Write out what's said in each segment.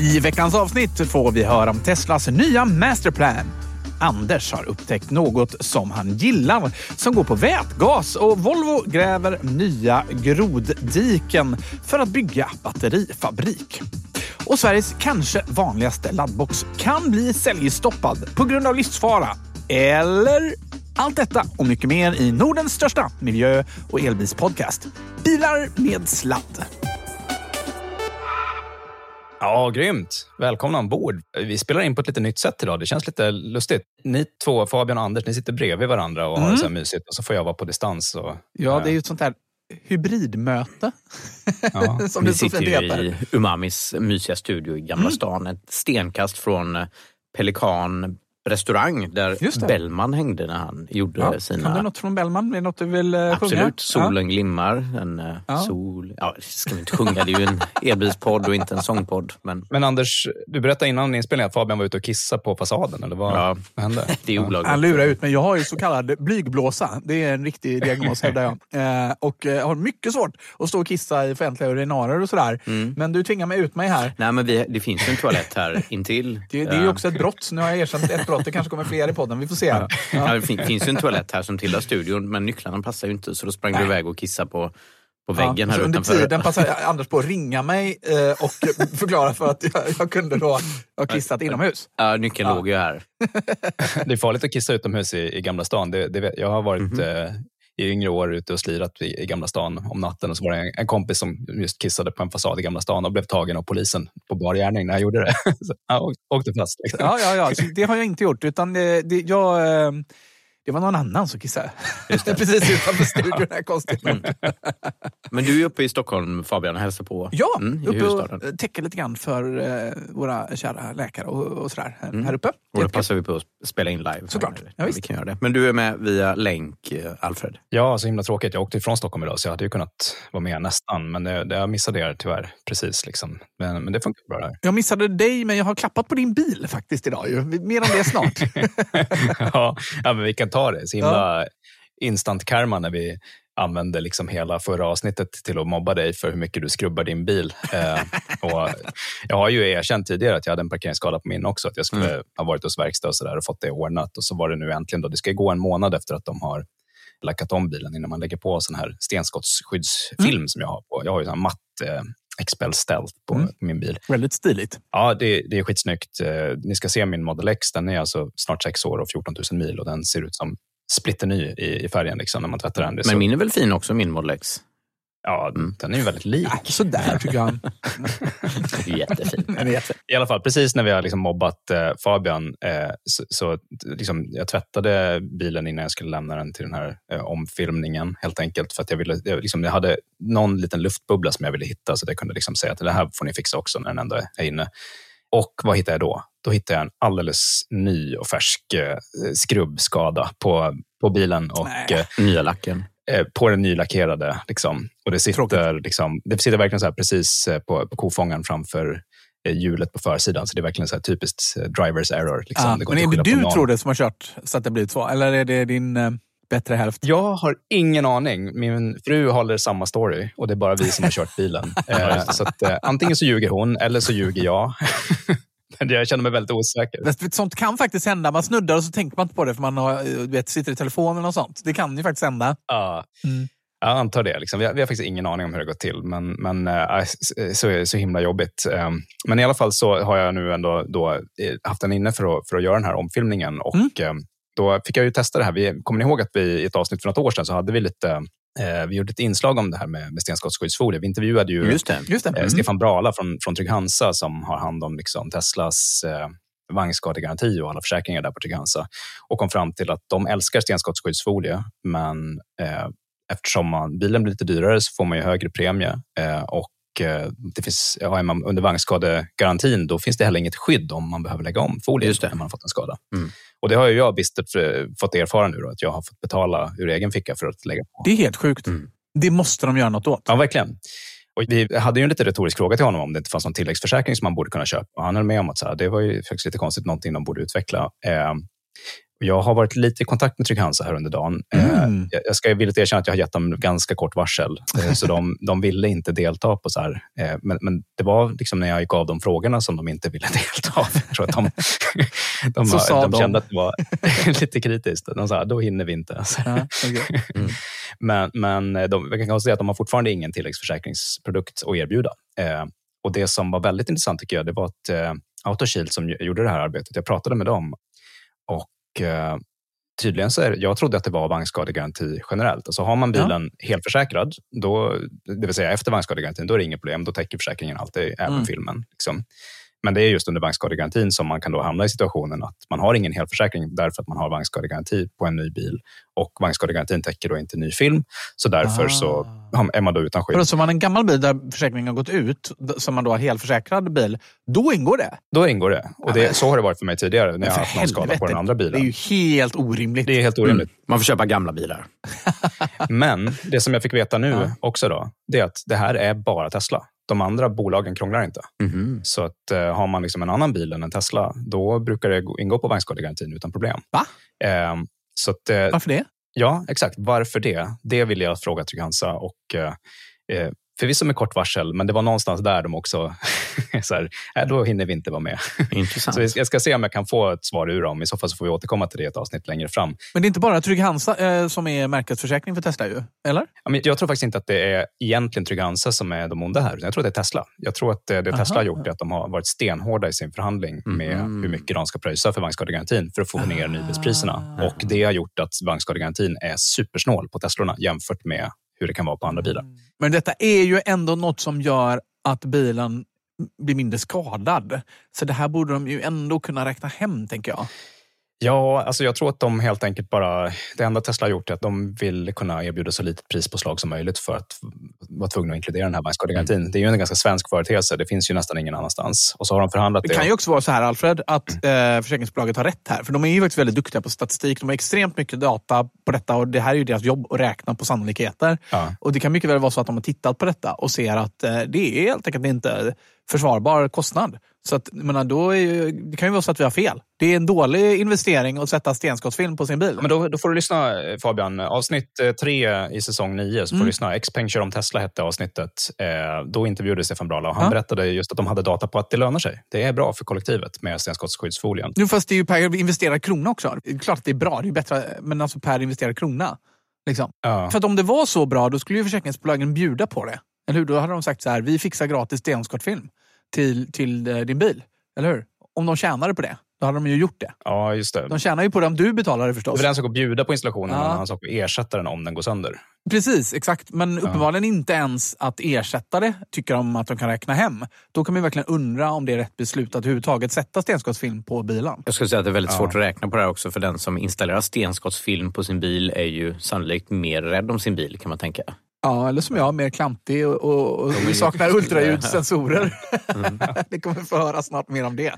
I veckans avsnitt får vi höra om Teslas nya masterplan. Anders har upptäckt något som han gillar som går på vätgas och Volvo gräver nya groddiken för att bygga batterifabrik. Och Sveriges kanske vanligaste laddbox kan bli säljstoppad på grund av livsfara. Eller? Allt detta och mycket mer i Nordens största miljö och elbilspodcast. Bilar med sladd. Ja, grymt. Välkomna ombord. Vi spelar in på ett lite nytt sätt idag. Det känns lite lustigt. Ni två, Fabian och Anders, ni sitter bredvid varandra och har det så här mysigt. Och så får jag vara på distans. Och, Ja, det är ju ett sånt här hybridmöte. Ja. som Vi det så sitter fint heter. i Umamis mysiga studio i Gamla stan. Ett stenkast från eh, Pelikan restaurang där. Bellman hängde när han gjorde Ja, sina... Kan du något från Bellman? Är det något du vill eh, sjunga? Absolut. Solen glimmar. En eh, Ja. sol... Ja, det ska vi inte sjunga. Det är ju en elbilspodd och inte en sångpodd. Men Men Anders, du berättade innan inspelningen att Fabian var ute och kissade på fasaden. Eller vad, Ja. vad hände? det är Ja. olagligt. Han lurar ut mig. Jag har ju så kallad blygblåsa. Det är en riktig diagnos hävdar jag. Eh, och eh, har mycket svårt att stå och kissa i offentliga urinarer och sådär. Mm. Men du tvingar mig ut mig här. Nej, men vi, det finns ju en toalett här intill. Det, det är ju också ett brott. Nu har jag erkänt ett brott. Det kanske kommer fler i podden. Vi får se. Ja. Ja. det fin- finns ju en toalett här som tillhör studion, men nycklarna passar ju inte så då sprang du iväg och kissade på, på väggen Ja, här under utanför. tiden passade Anders på att ringa mig eh, och förklara för att jag, jag kunde då ha kissat inomhus. Ja, nyckeln Ja. låg ju här. Det är farligt att kissa utomhus i, i Gamla stan. Det, det jag har varit Mhm. eh, i yngre år ute och slirat i, i Gamla stan om natten och så var det en, en kompis som just kissade på en fasad i Gamla stan och blev tagen av polisen på bar gärning när jag gjorde det. så, han åkte- fast. Liksom. Ja, ja, ja. Så det har jag inte gjort. Utan det, det, jag, eh, det var någon annan som kissade. Precis utanför studion. Här, konstigt. Mm. Men du är uppe i Stockholm Fabian och hälsar på. Ja, Mm, i uppe huvudstaden. och täcker lite grann för eh, våra kära läkare och, och sådär här, Mm. här uppe. Och då passar vi på att spela in live. Såklart. Ja, vi visst. kan göra det. Men du är med via länk, eh, Alfred. Ja, så himla tråkigt. Jag åkte ifrån Stockholm idag så jag hade ju kunnat vara med nästan. Men det, det, jag missade er tyvärr. Precis. Liksom. Men, men det funkar bra där. Jag missade dig, men jag har klappat på din bil faktiskt idag. Ju. Mer om det snart. ja, ja, men vi kan ta det. Så himla instant karma när vi använde liksom hela förra avsnittet till att mobba dig för hur mycket du skrubbar din bil. Eh, och jag har ju erkänt tidigare att jag hade en parkeringsskada på min också, att jag skulle ha varit hos verkstad och, så där och fått det ordnat. Och så var det nu äntligen, då, det ska gå en månad efter att de har lackat om bilen innan man lägger på sån här stenskottsskyddsfilm som jag har på. Jag har ju sån matt eh, Expel Stealth på, på min bil. Väldigt stiligt. Ja, det, det är skitsnyggt. Eh, ni ska se min Model X. Den är alltså snart sex år och 14 000 mil och den ser ut som splitterny i, i färgen liksom, när man tvättar den. Men så, min är väl fin också, min Model X? Ja, den är ju väldigt lik. Ja, sådär tycker är jättefin. Den är jätte- I alla fall, precis när vi har liksom mobbat eh, Fabian eh, så, så liksom, jag tvättade bilen innan jag skulle lämna den till den här eh, omfilmningen. Helt enkelt för att jag ville, jag, liksom, jag hade någon liten luftbubbla som jag ville hitta så att jag kunde liksom säga att det här får ni fixa också när den ändå är inne. Och vad hittade jag då? Då hittade jag en alldeles ny och färsk eh, skrubbskada på, på bilen och eh, Nya lacken. Eh, på den nylackerade. Liksom. Och det sitter, liksom, det sitter verkligen så här precis eh, på, på kofångaren framför eh, hjulet på försidan. Så det är verkligen så här typiskt drivers error. Liksom. Går men är det du tror det som har kört så att det blivit så? Eller är det din eh, bättre hälft? Jag har ingen aning. Min fru håller samma story och det är bara vi som har kört bilen. eh, så att, eh, antingen så ljuger hon eller så ljuger jag. Jag känner mig väldigt osäker. Sånt kan faktiskt hända. Man snuddar och så tänker man inte på det för man har, eh, vet, sitter i telefonen och sånt. Det kan ju faktiskt hända. Ja, Mm. jag antar det. Liksom. Vi, har, vi har faktiskt ingen aning om hur det gått till, men, men äh, så, så himla jobbigt. Um, men i alla fall så har jag nu ändå då, haft den inne för att, för att göra den här omfilmningen. Och Mm. um, då fick jag ju testa det här. Vi, kommer ni ihåg att vi i ett avsnitt för något år sedan så hade vi lite vi gjorde ett inslag om det här med, med stenskottsskyddsfolie. Vi intervjuade ju Just det. Just det. eh, Mm. Stefan Brala från, från Trygg-Hansa som har hand om liksom, Teslas eh, vagnskadegaranti och alla försäkringar där på Trygg-Hansa och kom fram till att de älskar stenskottsskyddsfolie, men eh, eftersom man, bilen blir lite dyrare så får man ju högre premie eh, och eh, det finns, ja, är man under vagnskadegarantin då finns det heller inget skydd om man behöver lägga om folien när man har fått en skada. Mm. Och det har ju jag bistert eh, fått erfara nu, då, att jag har fått betala ur egen ficka för att lägga på. Det är helt sjukt. Mm. Det måste de göra något åt. Ja, verkligen. Och vi hade ju en lite retorisk fråga till honom om det inte fanns någon tilläggsförsäkring som man borde kunna köpa. Och han höll med om att så här, det var ju faktiskt lite konstigt, någonting de borde utveckla. Eh, jag har varit lite i kontakt med Trygg-Hansa här under dagen. Eh, Mm. jag- jag ska villigt erkänna att jag har gett dem ganska kort varsel, eh, så de, de ville inte delta på så här. Eh, men, men det var liksom när jag gick av de frågorna som de inte ville delta av. Jag tror att de, de, Så sa de de. kände att det var lite kritiskt. De sa, då hinner vi inte. Ja, okej. Men, men de, vi kan konstatera att de har fortfarande ingen tilläggsförsäkringsprodukt att erbjuda. Och det som var väldigt intressant tycker jag, det var att Autoshield som gjorde det här arbetet, jag pratade med dem tydligen så är jag trodde att det var vagnskadegaranti generellt. Alltså har man bilen helförsäkrad, då, det vill säga efter vagnskadegarantin, då är det inget problem. Då täcker försäkringen alltid även Mm. filmen. Liksom. Men det är just under vagnskadegarantin som man kan då hamna i situationen att man har ingen helförsäkring därför att man har vagnskadegaranti på en ny bil och vagnskadegarantin täcker då inte ny film. Så därför så har- är man då utan skydd. Så om man har en gammal bil där försäkringen har gått ut, som man då har helförsäkrad bil, då ingår det? Då ingår det. Och det, så har det varit för mig tidigare när jag har haft någon skada på den andra Det är bilen. ju helt orimligt. Det är helt orimligt. Man får köpa gamla bilar. Men det som jag fick veta nu Ja. också då, det är att det här är bara Tesla. De andra bolagen krånglar inte. Mhm. Så att eh, har man liksom en annan bil än en Tesla, då brukar det gå- ingå på vagnskadegarantin utan problem. Va? Eh, så att, eh, Varför det? ja, exakt. Varför det? Det vill jag fråga Trygg-Hansa och eh, eh, förvisso med kort varsel, men det var någonstans där de också så här, äh, då hinner vi inte vara med. Intressant. Så jag ska se om jag kan få ett svar ur dem. I så fall så får vi återkomma till det i ett avsnitt längre fram. Men det är inte bara Trygg-Hansa eh, som är märkesförsäkring för Tesla ju? Eller? Ja, men Jag tror faktiskt inte att det är egentligen Trygg-Hansa som är de onda här. Jag tror att det är Tesla. Jag tror att det, det Tesla har gjort är att de har varit stenhårda i sin förhandling med Mhm. hur mycket de ska pröjsa för vagnskadegarantin för att få ner nybilspriserna. Och det har gjort att vagnskadegarantin är supersnål på Teslorna jämfört med hur det kan vara på andra bilar. Mm. Men detta är ju ändå något som gör att bilen blir mindre skadad. Så det här borde de ju ändå kunna räkna hem, tänker jag. Ja, alltså jag tror att de helt enkelt bara... Det enda Tesla har gjort är att de vill kunna erbjuda så litet prispåslag som möjligt för att vara tvungna att inkludera den här bankskadegarantin. Det är ju en ganska svensk företeelse. Det finns ju nästan ingen annanstans. Och så har de förhandlat Det det. kan ju också vara så här, Alfred, att eh, försäkringsbolaget har rätt här. För de är ju faktiskt väldigt duktiga på statistik. De har extremt mycket data på detta och det här är ju deras jobb att räkna på sannolikheter. Ja. Och Det kan mycket väl vara så att de har tittat på detta och ser att eh, det är helt enkelt inte försvarbar kostnad. Så att, menar, då ju, det kan ju vara så att vi har fel. Det är en dålig investering att sätta stenskottsfilm på sin bil. Men då, då får du lyssna eh, Fabian. Avsnitt eh, tre i säsong nio, så får Mm. du lyssna. Kör om Tesla hette avsnittet. Eh, då intervjuade Stefan Brala och han Ja. berättade just att de hade data på att det lönar sig. Det är bra för kollektivet med stenskottsskyddsfolien. Nu fast det är ju per investerad krona också. Klart att det är bra, det är bättre, men alltså per investerad krona. Liksom. Ja. För att om det var så bra, då skulle ju försäkringsbolagen bjuda på det. Eller hur? Då hade de sagt så här, vi fixar gratis stenskottfilm till, till eh, din bil. Eller hur? Om de tjänade på det, då hade de ju gjort det. ja, just det. De tjänar ju på det om du betalar det Det är förstås. väl en sak att bjuda på installationen och Ja. en annan sak att ersätta den om den går sönder. Precis, exakt. Men uppenbarligen inte ens att ersätta det tycker de att de kan räkna hem. Då kan man verkligen undra om det är rätt beslut att överhuvudtaget sätta stenskottsfilm på bilen. Jag skulle säga att det är väldigt Ja. svårt att räkna på det här också för den som installerar stenskottsfilm på sin bil är ju sannolikt mer rädd om sin bil kan man tänka. Ja, eller som jag, mer klantig och, och, och vi saknar ultraljudssensorer. det kommer få höra snart mer om det.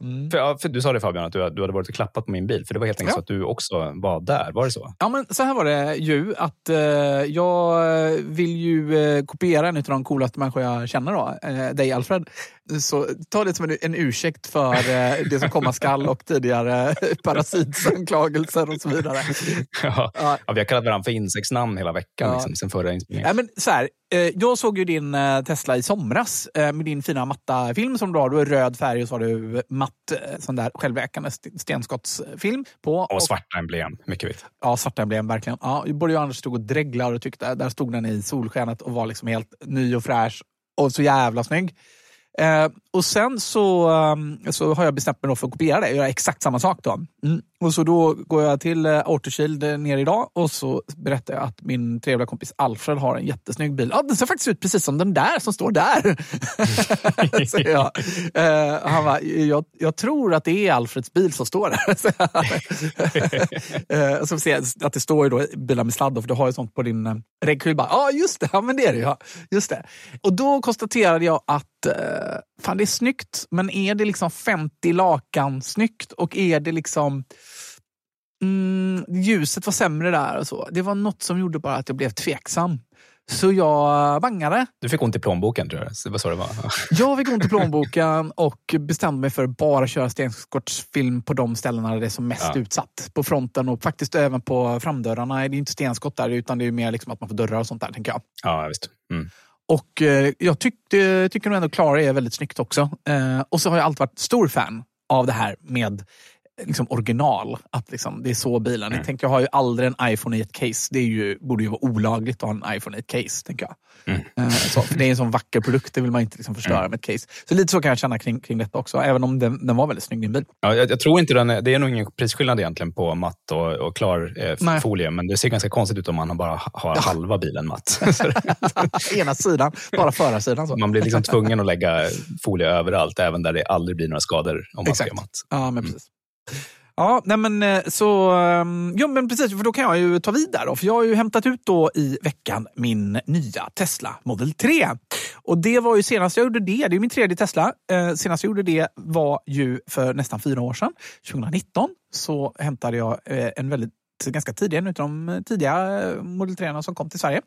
Mm. För, ja, för du sa det Fabian, att du, du hade varit och klappat på min bil. För det var helt enkelt Ja. så att du också var där. Var det så? Ja, men så här var det ju att eh, jag vill ju eh, kopiera en av de coolaste människor jag känner, då, eh, dig Alfred. Så ta det som en, en ursäkt för eh, det som komma skall och tidigare parasitsanklagelser och så vidare. ja. Ja. Ja, vi har kallat varandra för insektsnamn hela veckan Ja. liksom, sen förra inspelningen. Ja, men så här, eh, jag såg ju din eh, Tesla i somras eh, med din fina matta film som du har. Du har röd färg och så har du matt eh, sån där självläkande st- stenskottsfilm på. Och svarta emblem, mycket vitt. Ja, svarta emblem verkligen. Ja, både jag och Anders stod och dreglade och tyckte, där stod den i solskenet och var liksom helt ny och fräsch och så jävla snygg. Uh, och sen så, ehm, så har jag bestämt mig för att kopiera det och göra exakt samma sak. Då. Mm. Och så då går jag till eh, Autoshield eh, ner idag och så berättar jag att min trevliga kompis Alfred har en jättesnygg bil. Ja, den ser faktiskt ut precis som den där som står där. Jag. Eh, han bara, jag, jag tror att det är Alfreds bil som står där. Eh, så ser jag att det står ju då bilar med sladd, för du har ju sånt på din regkyl. Ja, ah, just det, ja, men det är det ja. Just det. Och då konstaterade jag att eh, fan, det är snyggt, men är det liksom 50 lakan snyggt och är det liksom mm, ljuset var sämre där och så. Det var något som gjorde bara att jag blev tveksam. Så jag bangade. Du fick ont i plånboken tror jag. Det var så det var. Jag fick ont i plånboken och bestämde mig för att bara köra stenskottsfilm på de ställena där det är som mest Ja. utsatt. På fronten och faktiskt även på framdörrarna. Det är inte stenskott där utan det är mer liksom att man får dörrar och sånt där. tänker jag. Ja, visst. Mm. Och eh, jag tyckte, tycker nog ändå Klara är väldigt snyggt också. Eh, och så har jag alltid varit stor fan av det här med liksom original. Att liksom, det är så bilen. Jag tänker, jag har ju aldrig en iPhone i ett case. Det är ju, borde ju vara olagligt att ha en iPhone i ett case. tänker jag. Eh, så, för det är en sån vacker produkt, det vill man inte liksom förstöra med ett case. Så lite så kan jag känna kring, kring detta också. Även om den, den var väldigt snygg, din bil. Ja, jag, jag tror inte den det är nog ingen prisskillnad egentligen på matt och, och klar eh, folie, men det ser ganska konstigt ut om man bara har halva bilen matt. Ena sidan, bara förarsidan. Så. man blir liksom tvungen att lägga folie överallt, även där det aldrig blir några skador om man Exakt. ska matt. Ja, men precis. Ja, nej men eh, så... Ehm, jo, Ja, men precis, för då kan jag ju ta vid där då. För jag har ju hämtat ut då i veckan min nya Tesla Model 3. Och det var ju senast jag gjorde det, det är min tredje Tesla. Eh, senast jag gjorde det var ju för nästan fyra år sedan. 2019 så hämtade jag eh, en väldigt, ganska tidig, en av de tidiga eh, Model 3 som kom till Sverige.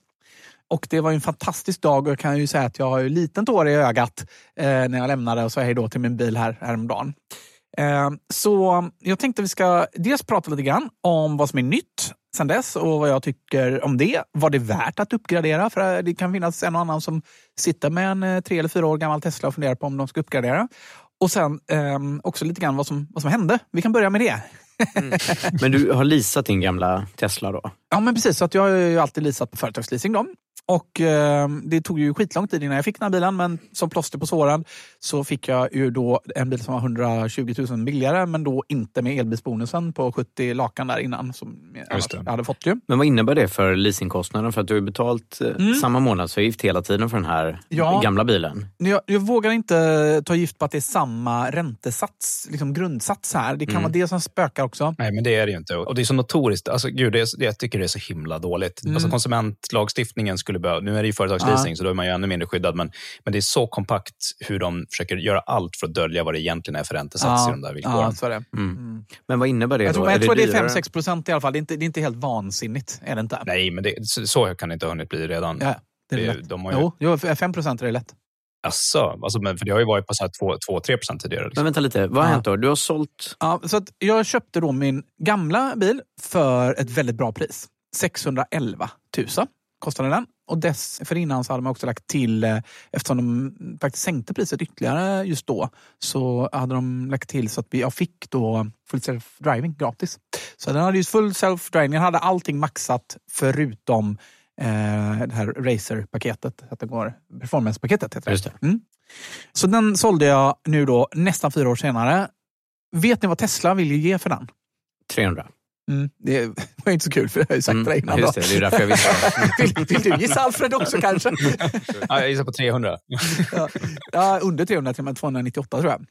Och det var ju en fantastisk dag och jag kan ju säga att jag har ju liten tår i ögat eh, när jag lämnade och sa hej då till min bil här häromdagen. Eh, så jag tänkte vi ska dels prata lite grann om vad som är nytt sen dess och vad jag tycker om det. Var det värt att uppgradera? För det kan finnas en och annan som sitter med en eh, tre eller fyra år gammal Tesla och funderar på om de ska uppgradera. Och sen eh, också lite grann vad som, vad som hände. Vi kan börja med det. Men du har leasat din gamla Tesla då? Ja, men precis. Så att jag har ju alltid leasat på företagsleasing. Då. Och eh, Det tog ju skitlång tid innan jag fick den här bilen, men som plåster på såren så fick jag ju då en bil som var 120 000 billigare, men då inte med elbilsbonusen på 70 lakan där innan som jag, hade fått ju. Men vad innebär det för leasingkostnaden? För att du har ju betalt eh, Mm. samma månadsavgift hela tiden för den här Ja. gamla bilen. Jag, jag vågar inte ta gift på att det är samma räntesats, liksom grundsats här. Det kan Mm. vara det som spökar också. Nej, men det är det ju inte. Och det är så notoriskt. Alltså, gud, det är, jag tycker det är så himla dåligt. Mm. Alltså, konsumentlagstiftningen skulle behöva... Nu är det ju företagsleasing, så då är man ju ännu mindre skyddad. Men, men det är så kompakt hur de försöker göra allt för att dölja vad det egentligen är för räntesats i de där villkoren. ja, så är det. Mm. Men vad innebär det Jag då? tror, jag tror det är dyrare? 5-6 procent i alla fall. Det är, inte, det är inte helt vansinnigt. Är det inte? Nej, men det, så, så kan det inte ha hunnit bli redan. Ja, det är Det- lätt. de har ju- Jo, jo, 5 procent är det lätt. Asså, alltså, men, för det har ju varit på 2-3 procent tidigare. Men Liksom. vänta lite, vad har Ja. hänt då? Du har sålt... Ja, så att jag köpte då min gamla bil för ett väldigt bra pris. 611 000 kostade den. Och dessförinnan så hade man också lagt till, eh, eftersom de faktiskt sänkte priset ytterligare just då, så hade de lagt till så att vi- jag fick då full self-driving gratis. Så den hade ju full self-driving, den hade allting maxat förutom eh, det här racer-paketet, att det går, performance-paketet heter det. Just det. Mm. Så den sålde jag nu då nästan fyra år senare. Vet ni vad Tesla vill ge för den? 300. Mm. Det var inte så kul för jag har ju sagt det innan. Mm. just det, det är därför jag visste. Vill, vill du gissa Alfred också kanske? Ja, jag gissar på 300. ja, ja, under 300 till och med 298 tror jag.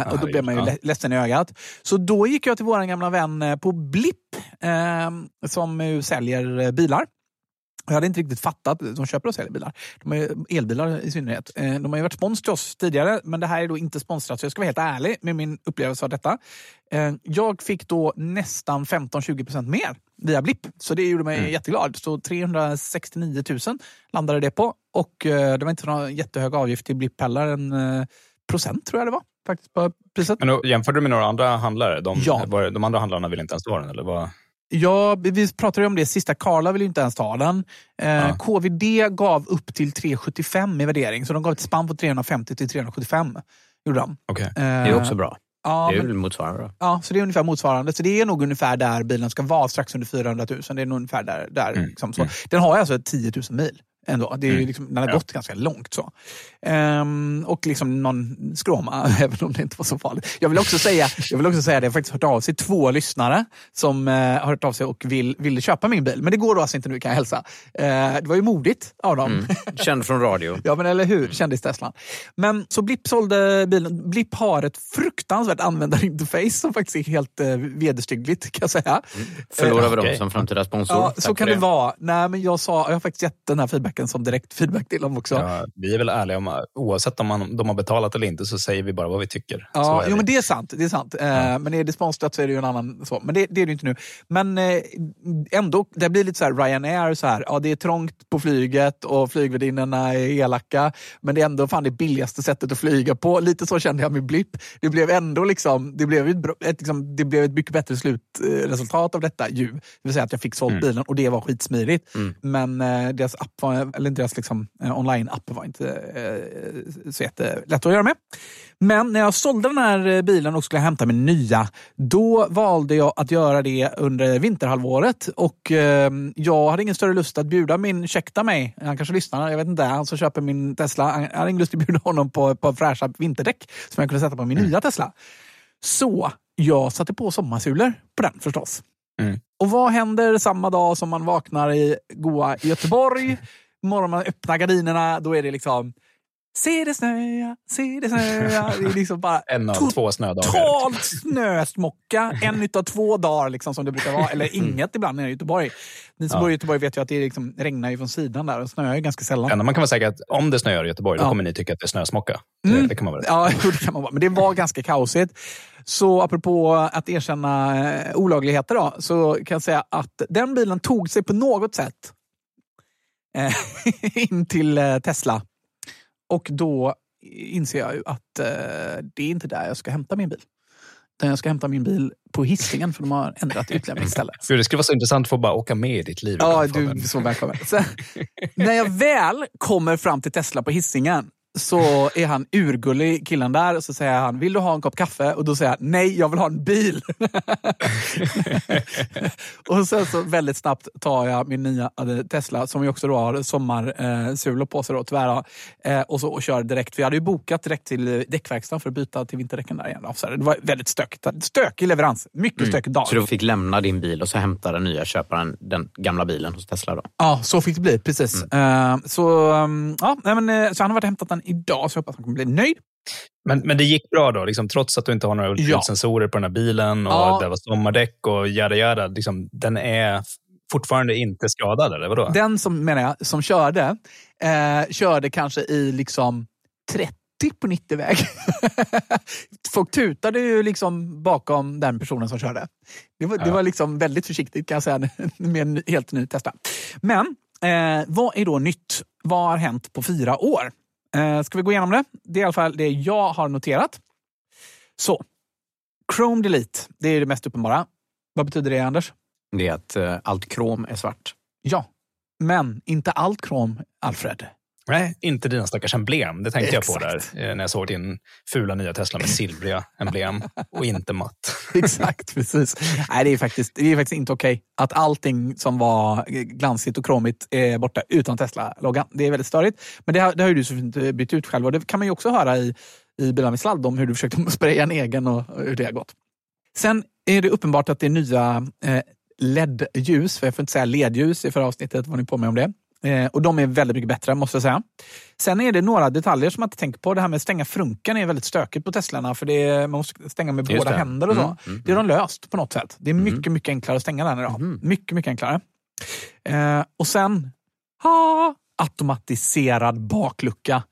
Eh, och då blev man ju Ja. le- ledsen i ögat. Så då gick jag till vår gamla vän eh, på Blipp eh, som säljer eh, bilar. Jag hade inte riktigt fattat, de köper och säljer bilar. De är elbilar i synnerhet. Eh, De har ju varit spons till oss tidigare, men det här är då inte sponsrat. Så jag ska vara helt ärlig med min upplevelse av detta. Eh, Jag fick då nästan 15-20% mer via Blipp. Så det gjorde mig jätteglad. Så 369 000 landade det på. Och eh, det var inte någon jättehög avgift till Blipp heller. En procent tror jag det var faktiskt på priset. Men då, jämförde du med några andra handlare? De, Ja. var, de andra handlarna ville inte ens ha den? Eller vad? Ja, vi pratade om det sista. Karla vill ju inte ens ta den. Eh, Ja. KVD gav upp till 375 i värdering, så de gav ett spann på 350 till 375. Gjorde de. Okej. Eh, Det är också bra. Ja, Det är men, motsvarande ja, så det är ungefär motsvarande. Så det är nog ungefär där bilen ska vara, strax under 400 000. Det är nog ungefär där. där Mm. liksom, så. Den har ju alltså 10 000 mil. Ändå. Det är Mm. liksom, den har Ja. gått ganska långt. så. Ehm, och liksom någon skråma, även om det inte var så farligt. Jag vill också säga, jag vill också säga det, jag har faktiskt hört av sig två lyssnare som eh, har hört av sig och vill, vill köpa min bil. Men det går då alltså inte nu kan jag hälsa. Eh, det var ju modigt av dem. Mm. Känd från radio. Ja, men eller hur? Kändis-Teslan. Men så Blipp sålde bilen. Blipp har ett fruktansvärt användarinterface som faktiskt är helt eh, vederstyggligt kan jag säga. Förlorar vi dem okej. som framtida sponsor. Ja, Tack så kan för det. vara. Nej, men jag, sa, jag har faktiskt gett den här feedbacken som direkt feedback till dem också. Ja, vi är väl ärliga om, oavsett om man, de har betalat eller inte, så säger vi bara vad vi tycker. Ja, jo, men det är sant. Det är sant. Eh, Men är det sponsrat så är det ju en annan så. Men det, det är det ju inte nu. Men eh, ändå, det blir lite så här Ryanair. Så här, ja, det är trångt på flyget och flygvärdinnorna är elaka. Men det är ändå fan det billigaste sättet att flyga på. Lite så kände jag med Blipp. Det blev ändå liksom, det blev ett, ett, liksom, det blev ett mycket bättre slutresultat av detta ju. Det vill säga att jag fick sålt Mm. bilen och det var skitsmidigt. Men eh, deras app var, eller deras liksom, online-app var inte så jättelätt att göra med. Men när jag sålde den här eh, bilen och skulle hämta min nya, då valde jag att göra det under vinterhalvåret. Och eh, jag hade ingen större lust att bjuda min, ursäkta mig, han kanske lyssnar, jag vet inte, han som köper min Tesla, han hade ingen lust att bjuda honom på, på fräscha vinterdäck som jag kunde sätta på min nya Tesla. Så jag satte på sommarsulor på den förstås. Mm. Och vad händer samma dag som man vaknar i goa Göteborg? Morgonen man öppnar gardinerna, då är det liksom Se det snöa, se det snöa. Det är liksom bara En av två snödagar. totalt snösmocka. En utav två dagar liksom, som det brukar vara. Eller inget ibland nere i Göteborg. Ni som Ja. bor i Göteborg vet ju att det liksom regnar ju från sidan där och snöar ju ganska sällan. enda man kan vara säker att om det snöar i Göteborg, då Ja. kommer ni tycka att det är snösmocka. Mm. Det, kan man väl Ja, det kan man vara. Men det var ganska kaosigt. Så apropå att erkänna eh, olagligheter då, så kan jag säga att den bilen tog sig på något sätt eh, in till eh, Tesla. Och då inser jag ju att eh, det är inte där jag ska hämta min bil. Utan jag ska hämta min bil på Hisingen för de har ändrat utlämningsställe. Det skulle vara så intressant att få bara åka med i ditt liv. Ja, du är så välkommen. Så, när jag väl kommer fram till Tesla på Hisingen så är han urgullig killen där och så säger han, vill du ha en kopp kaffe? Och då säger han, nej jag vill ha en bil. och sen så väldigt snabbt tar jag min nya eh, Tesla som ju också då har sommarsulor på sig då, tyvärr. Eh, och, så, och kör direkt. Vi hade ju bokat direkt till däckverkstaden för att byta till vinterdäcken där igen. Så det var väldigt stökigt. Stökig leverans. Mycket Mm. stökig dag. Så du fick lämna din bil och så hämta den nya köparen den gamla bilen hos Tesla då? Ja, så fick det bli. Precis. Mm. Eh, så, um, ja, men, eh, så han har varit och hämtat den idag, så jag hoppas han kommer bli nöjd. Men, men det gick bra då, liksom, trots att du inte har några ultraljudssensorer på den här bilen och Ja. det var sommardäck och jada jada. Liksom, den är fortfarande inte skadad, eller vadå? Den som, menar jag, som körde, eh, körde kanske i liksom 30 på 90-väg. Folk tutade ju liksom bakom den personen som körde. Det var, det Ja. var liksom väldigt försiktigt kan jag säga, med en helt ny Tesla. Men eh, vad är då nytt? Vad har hänt på fyra år? Eh, ska vi gå igenom det? Det är i alla fall det jag har noterat. Så, Chrome Delete, det är det mest uppenbara. Vad betyder det, Anders? Det är att eh, allt krom är svart. Ja, men inte allt Chrome, Alfred. Nej, inte dina stackars emblem. Det tänkte jag på Exakt. där eh, när jag såg din fula nya Tesla med silvriga emblem och inte matt. Exakt, precis. Nej, det är faktiskt, det är faktiskt inte okej att allting som var glansigt och kromigt är borta utan Tesla-loggan. Det är väldigt störigt. Men det har, det har ju du så fint eh, bytt ut själv och det kan man ju också höra i, i Bilar med sladd om hur du försökte spraya en egen och hur det har gått. Sen är det uppenbart att det är nya eh, LED-ljus, för jag får inte säga ledljus i förra avsnittet, var ni på med om det. Eh, och de är väldigt mycket bättre, måste jag säga. Sen är det några detaljer som man inte tänker på. Det här med att stänga frunkan är väldigt stökigt på Teslorna, för det är, man måste stänga med Just båda det. händer och så. Mm, mm, det har de löst på något sätt. Det är mycket, mycket enklare att stänga den idag. Mycket, mycket enklare. Eh, och sen, ha, automatiserad baklucka.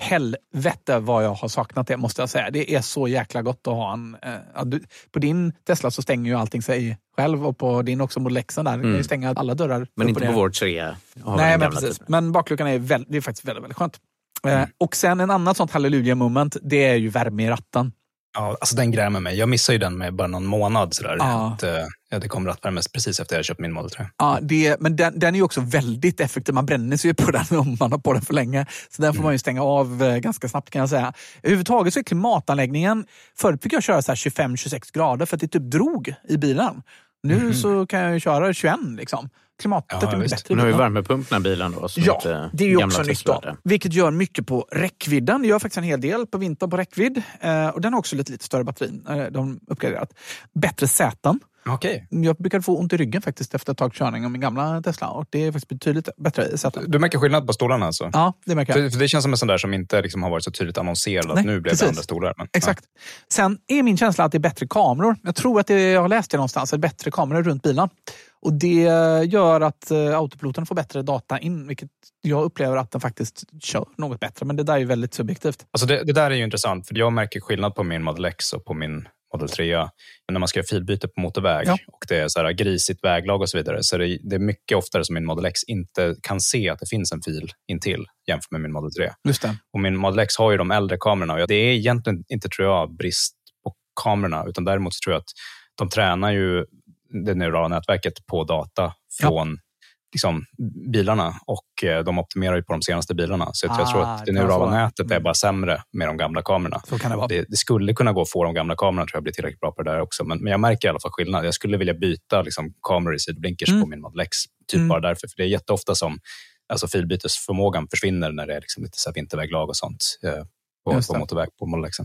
Helvete vad jag har saknat det måste jag säga. Det är så jäkla gott att ha en... Eh, du, på din Tesla så stänger ju allting sig själv och på din också Model X där. Du kan ju stänga alla dörrar. Mm. Men inte på vår 3. har vi Nej, men precis. typen. Men bakluckan är, väl, det är faktiskt väldigt, väldigt skönt. Eh, Mm. och sen en annat sånt halleluja moment, det är ju värme i ratten. Ja, alltså den grämer mig. Jag missade ju den med bara någon månad. Sådär. Ja. Att, eh, ja, det kom rattvärme precis efter jag köpt min Model 3. Ja, det, men den, den är ju också väldigt effektiv. Man bränner sig ju på den om man har på den för länge. Så den får man ju stänga av eh, ganska snabbt kan jag säga. Överhuvudtaget så är klimatanläggningen... Förut fick jag köra så här 25-26 grader för att det typ drog i bilen. Nu så kan jag ju köra 21 liksom. Klimatet Ja, är mycket visst. bättre. i Nu har ju bilen. värmepump den bilen då. Ja, inte det är ju också nytt då. Vilket gör mycket på räckvidden. Det gör faktiskt en hel del på vintern på räckvidd. Eh, och den har också lite, lite större batteri. Eh, de uppgraderat. Bättre säten. Okej. Jag brukade få ont i ryggen faktiskt efter ett tag körning av min gamla Tesla. Och det är faktiskt betydligt bättre säten. Du märker skillnad på stolarna alltså? Ja, det märker jag. För, för det känns som en sån där som inte liksom har varit så tydligt annonserad. Nej, att nu blev det andra stolar. Men, Exakt. Sen är min känsla att det är bättre kameror. Jag tror att det, jag har läst det någonstans, att det är bättre kameror runt bilen. Och det gör att eh, autopiloten får bättre data in, vilket jag upplever att den faktiskt kör något bättre. Men det där är ju väldigt subjektivt. Alltså det, det där är ju intressant, för jag märker skillnad på min Model X och på min Model 3. När man ska göra filbyte på motorväg Ja. och det är så här grisigt väglag och så vidare, så det, det är mycket oftare som min Model X inte kan se att det finns en fil intill jämfört med min Model 3. Just det. Och min Model X har ju de äldre kamerorna och det är egentligen inte, tror jag, brist på kamerorna, utan däremot så tror jag att de tränar ju det neurala nätverket på data från liksom, bilarna och eh, de optimerar ju på de senaste bilarna. Så jag, jag tror Ah, att det det neurala nätet är bara sämre med de gamla kamerorna. Så kan det. Det, det skulle kunna gå att få de gamla kamerorna tror jag blir tillräckligt bra på det där också. Men, men jag märker i alla fall skillnad. Jag skulle vilja byta liksom, kameror i sidblinkers Mm. på min Model X. Typ Mm. bara därför. För det är jätteofta som alltså, filbytesförmågan försvinner när det är liksom, lite så här vinterväglag och sånt eh, på, på motorväg på Model X.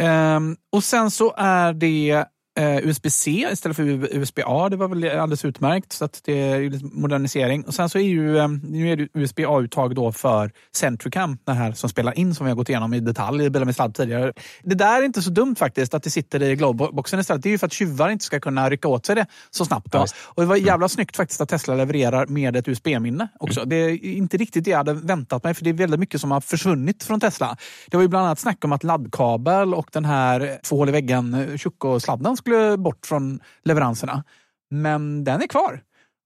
Ehm, och sen så är det eh, USB-C istället för USB-A. Det var väl alldeles utmärkt. Så att det är lite modernisering. Och sen så är ju eh, nu är det USB-A-uttag då för Centricam, den här som spelar in som vi har gått igenom i detalj i Bilar med sladd tidigare. Det där är inte så dumt faktiskt, att det sitter i glowboxen istället. Det är ju för att tjuvar inte ska kunna rycka åt sig det så snabbt. Då. Och det var jävla snyggt faktiskt att Tesla levererar med ett USB-minne också. Det är inte riktigt det jag hade väntat mig, för det är väldigt mycket som har försvunnit från Tesla. Det var ju bland annat snack om att laddkabel och den här två hål i väggen Tjocko-sladden skulle bort från leveranserna. Men den är kvar.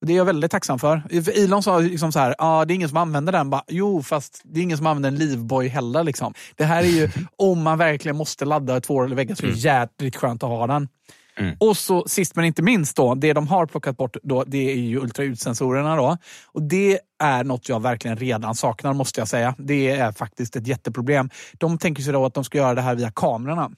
Det är jag väldigt tacksam för. Elon sa liksom så här, ah, det är ingen som använder den. Bara, jo, fast det är ingen som använder en Livboy heller. Liksom. Det här är ju, om man verkligen måste ladda två hål i väggen så är det jädrigt skönt att ha den. Mm. Och så sist men inte minst, då, det de har plockat bort då, det är ju ultraljudssensorerna. Då. Och det är något jag verkligen redan saknar måste jag säga. Det är faktiskt ett jätteproblem. De tänker sig då att de ska göra det här via kamerorna.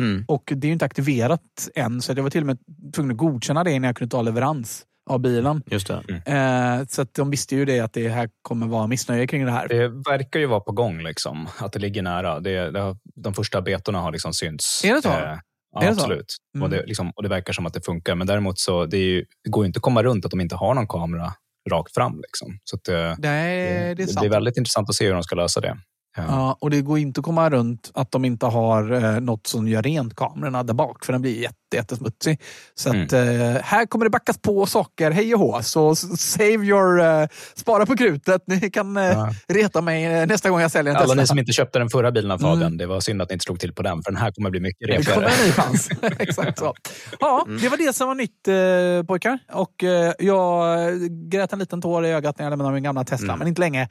Mm. Och det är ju inte aktiverat än, så jag var till och med tvungen att godkänna det innan jag kunde ta leverans av bilen. Just det. Eh, så att de visste ju det att det här kommer vara missnöje kring det här. Det verkar ju vara på gång, liksom, att det ligger nära. Det, det har, de första betorna har liksom synts. Är det så? Eh, ja, absolut. Mm. Och, det, liksom, och det verkar som att det funkar. Men däremot så det, är ju, det går inte att komma runt att de inte har någon kamera rakt fram. Liksom. Så att, eh, Nej, det är sant. det är väldigt intressant att se hur de ska lösa det. Ja. Ja, och det går inte att komma runt att de inte har eh, något som gör rent kamerorna där bak, för den blir jätte, jättesmutsig. Så att, Mm. eh, här kommer det backas på saker, hej och hå. Så save your... Eh, spara på krutet. Ni kan eh, Ja. reta mig nästa gång jag säljer en Alla Tesla. ni som inte köpte den förra bilen av Fabian, Mm. det var synd att ni inte slog till på den, för den här kommer bli mycket Det kommer repigare. en ny chans. Exakt så. Ja, det var det som var nytt eh, pojkar. Och eh, jag grät en liten tår i ögat när jag lämnade min gamla Tesla, men inte länge.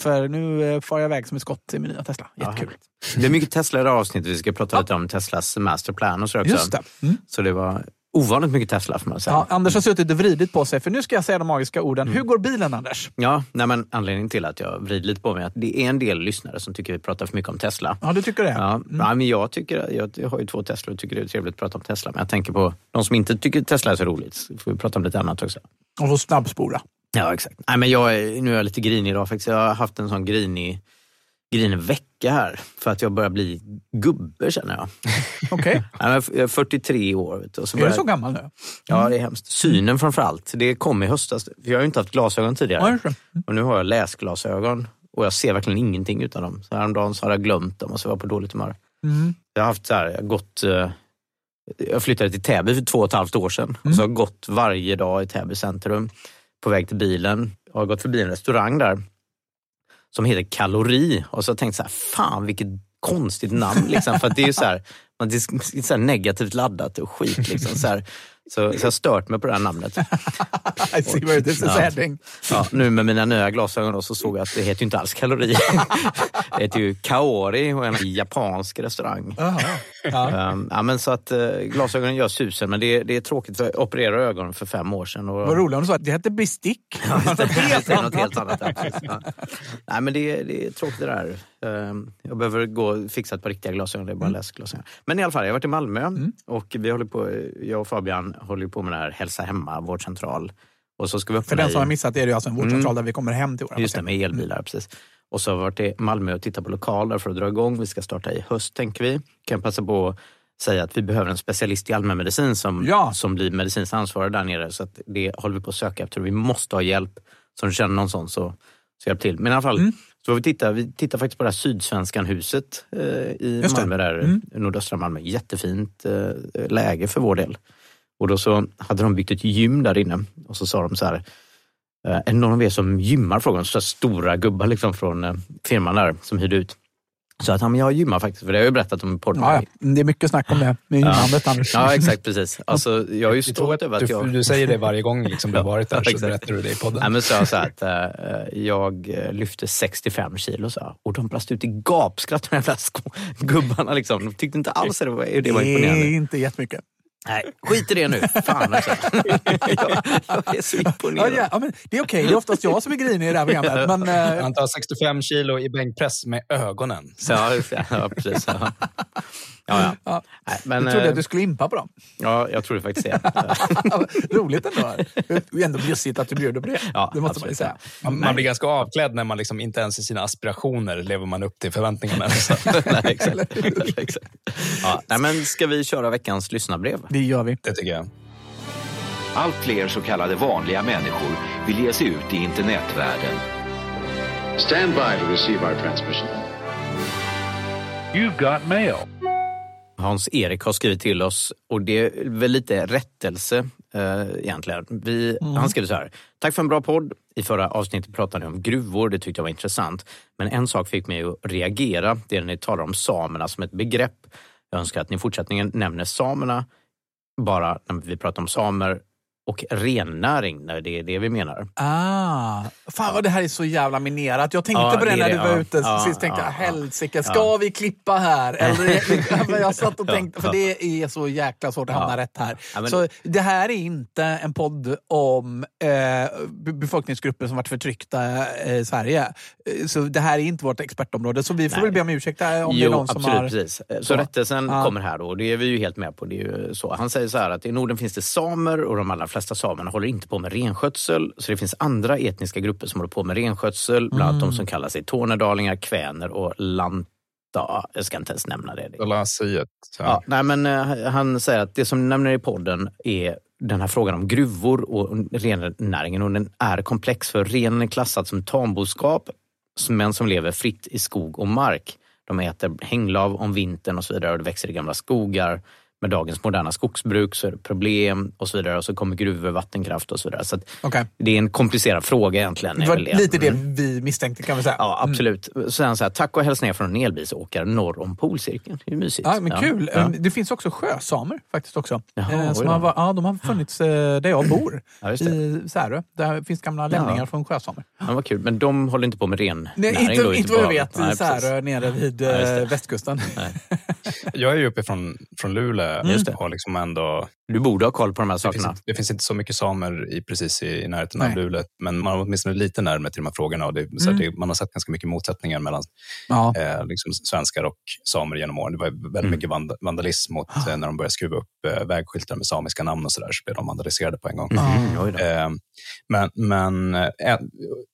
För nu eh, far jag iväg som ett skott i min nya Tesla. Jättekul. Det är mycket Tesla i det här avsnittet. Vi ska prata lite om Teslas masterplan och så också. Just det. Mm. Så det var ovanligt mycket Tesla får man säga. Ja, Anders har suttit och vridit på sig, för nu ska jag säga de magiska orden. Hur går bilen, Anders? Ja, nej men anledningen till att jag vrider lite på mig är att det är en del lyssnare som tycker vi pratar för mycket om Tesla. Ja, du tycker det? Ja, nej, men jag, tycker, jag, har ju två Tesla och tycker det är trevligt att prata om Tesla. Men jag tänker på de som inte tycker Tesla är så roligt. Så får vi prata om lite annat också. Och så snabbspora. Ja, exakt. Nej, men jag nu är jag lite grinig idag faktiskt. Jag har haft en sån grinig, grinig vecka här. För att jag börjar bli gubbe känner jag. Okej. Men Jag är 43 år. Vet du, och så Är börjar, du så gammal nu? Ja, det är hemskt. Synen framför allt. Det kom i höstas. Jag har ju inte haft glasögon tidigare. Det. Och nu har jag läsglasögon och jag ser verkligen ingenting utan dem. Så häromdagen så hade jag glömt dem och så var jag på dåligt humör. Mm. Jag har haft så här, jag har gått... eh, Jag flyttade till Täby för två och ett halvt år sedan. Mm. Och så har jag gått varje dag i Täby centrum på väg till bilen. Jag har gått förbi en restaurang där som heter Kalori. Och så tänkte jag så här, fan vilket konstigt namn. Liksom, för att det är ju så här, man- det är så här negativt laddat och skit. Liksom, så, här. Så, så jag har stört mig på det här namnet. I see where this is Ja. heading. Ja, nu med mina nya glasögon då, så såg jag att det heter ju inte alls kalori. det heter ju Kaori och en japansk restaurang. Jaha. Ja. Um, ja, men så att uh, glasögonen gör susen, men det, är- det är tråkigt för jag opererade ögonen för fem år sedan. Och, Vad roligt om du sa att det hette bestick. det är något helt annat. Ja, ja. Nej, men det, är- det är tråkigt det där. Um, jag behöver gå fixa ett par riktiga glasögon, det är bara läsglasögon. Men i alla fall, jag har varit i Malmö och vi håller på, jag och Fabian håller på med det här Hälsa Hemma, vårdcentral. Och så ska vi För den som har missat det är det alltså en vårdcentral Mm. där vi kommer hem till våra Just det, med elbilar. Precis. Och så har vi varit i Malmö och tittat på lokaler för att dra igång. Vi ska starta i höst, tänker vi. Kan passa på att säga att vi behöver en specialist i allmänmedicin som, Ja. som blir medicinskt ansvarig där nere. Så att det håller vi på att söka efter. Vi måste ha hjälp. Så om du känner någon sån så, så hjälp till. Men i alla fall, Mm. Så vi, titta, vi tittar faktiskt på det här Sydsvenskan huset eh, i Just. Malmö, där, Mm. nordöstra Malmö. Jättefint eh, läge för vår del. Och då så hade de byggt ett gym där inne och så sa de så här Eh, Är det någon av er som gymmar? Frågan. Så stora gubbar liksom från eh, firman där som hyrde ut. Så att ja, men jag gymmar faktiskt, för det har jag ju berättat om i podden. Ja, ja. Det är mycket snack om det med gynnandet, Anders. Ja, exakt precis. Alltså, jag är ju stolt över att du, jag... du säger det varje gång liksom, du har varit där, Ja, så berättar du det i podden. Nej, men så jag så att eh, jag eh, lyfte 65 kilo så här, och de brast ut i gapskratt de jävla gubbarna. Liksom. De tyckte inte alls att det var, det var Det är imponerande. inte jättemycket. Nej, skit i det nu. Fan alltså. jag, jag är så imponerad. ja, ja, men det är okej, det är oftast jag som är grinig i det här programmet. Men, eh, Han tar 65 kilo i bänkpress med ögonen. Så, ja, precis. Ja. Ja, ja. Men, jag trodde eh, att du skulle impa på dem. Ja, jag tror det faktiskt det. Roligt ändå. Det är ändå bjussigt att du bjuder på det. Ja, det måste man säga. Man, man blir ganska avklädd när man liksom inte ens i sina aspirationer lever man upp till förväntningarna. Så. Nej, exakt. exakt. Ja, nej, men ska vi köra veckans lyssnarbrev? Det gör vi. Det tycker jag. Allt fler så kallade vanliga människor vill ge sig ut i internetvärlden. Stand by to receive our transmission. You've got mail. Hans-Erik har skrivit till oss och det är väl lite rättelse eh, egentligen. Vi, Han skriver så här. Tack för en bra podd. I förra avsnittet pratade ni om gruvor. Det tyckte jag var intressant. Men en sak fick mig att reagera. Det är när ni talar om samerna som ett begrepp. Jag önskar att ni i fortsättningen nämner samerna bara när vi pratar om samer och rennäring, när det är det vi menar. Ah, fan vad det här är så jävla minerat. Jag tänkte Ja, på det, det är när du var Ja, ute ja, sist. Tänkte ja, jag, ja. helsike, ska vi klippa här? Eller, jag satt och tänkte, för det är så jäkla svårt att hamna rätt här. Men- Så det här är inte en podd om eh, be- befolkningsgrupper som varit förtryckta eh, i Sverige. Eh, Så det här är inte vårt expertområde. Så vi får Nej. väl be om ursäkt om det är Jo, någon som absolut. har... Precis. Så, Så. rättelsen kommer här då och det är vi ju helt med på. Det är ju så. Han säger så här att i Norden finns det samer och de allra flesta samerna håller inte på med renskötsel. Så det finns andra etniska grupper som håller på med renskötsel. Bland annat de som kallar sig tornedalingar, kväner och lanta. Jag ska inte ens nämna det. Dalasiet. Ja, nej, men, eh, han säger att det som nämner i podden är den här frågan om gruvor och rennäringen. Och den är komplex för renen är klassad som tamboskap men som lever fritt i skog och mark. De äter hänglav om vintern och så vidare och det växer i gamla skogar. Med dagens moderna skogsbruk så är det problem och så vidare. Och så kommer gruvor, vattenkraft och så vidare. Så att Okej. det är en komplicerad fråga egentligen. Det var lite det Mm. vi misstänkte kan vi säga. Ja, absolut. Så säger han så här, tack och hälsningar från en elbilsåkare norr om polcirkeln. Det är mysigt. Ja, men kul. Ja. Det finns också sjösamer faktiskt också. Jaha, Eh, som då. har, ja, de har funnits eh, där jag bor, Ja, just det. i Särö. Där finns gamla lämningar Ja. från sjösamer. Ja, vad kul. Men de håller inte på med rennäring? Nej, då, inte, inte på vad jag vet i Särö nere vid eh, västkusten. Jag är ju uppe från, från Luleå Just det. och liksom ändå... Du borde ha koll på de här Det finns, sakerna. det finns inte så mycket samer i, precis i, i närheten Nej. av Luleå, men man har åtminstone lite närmare till de här frågorna. Och det, så Mm. det, man har sett ganska mycket motsättningar mellan Ja. eh, liksom svenskar och samer genom åren. Det var väldigt Mm. mycket vand, vandalism mot, eh, när de började skruva upp eh, vägskyltar med samiska namn och sådär, så blev de vandaliserade på en gång. Mm, då. Eh, men men eh,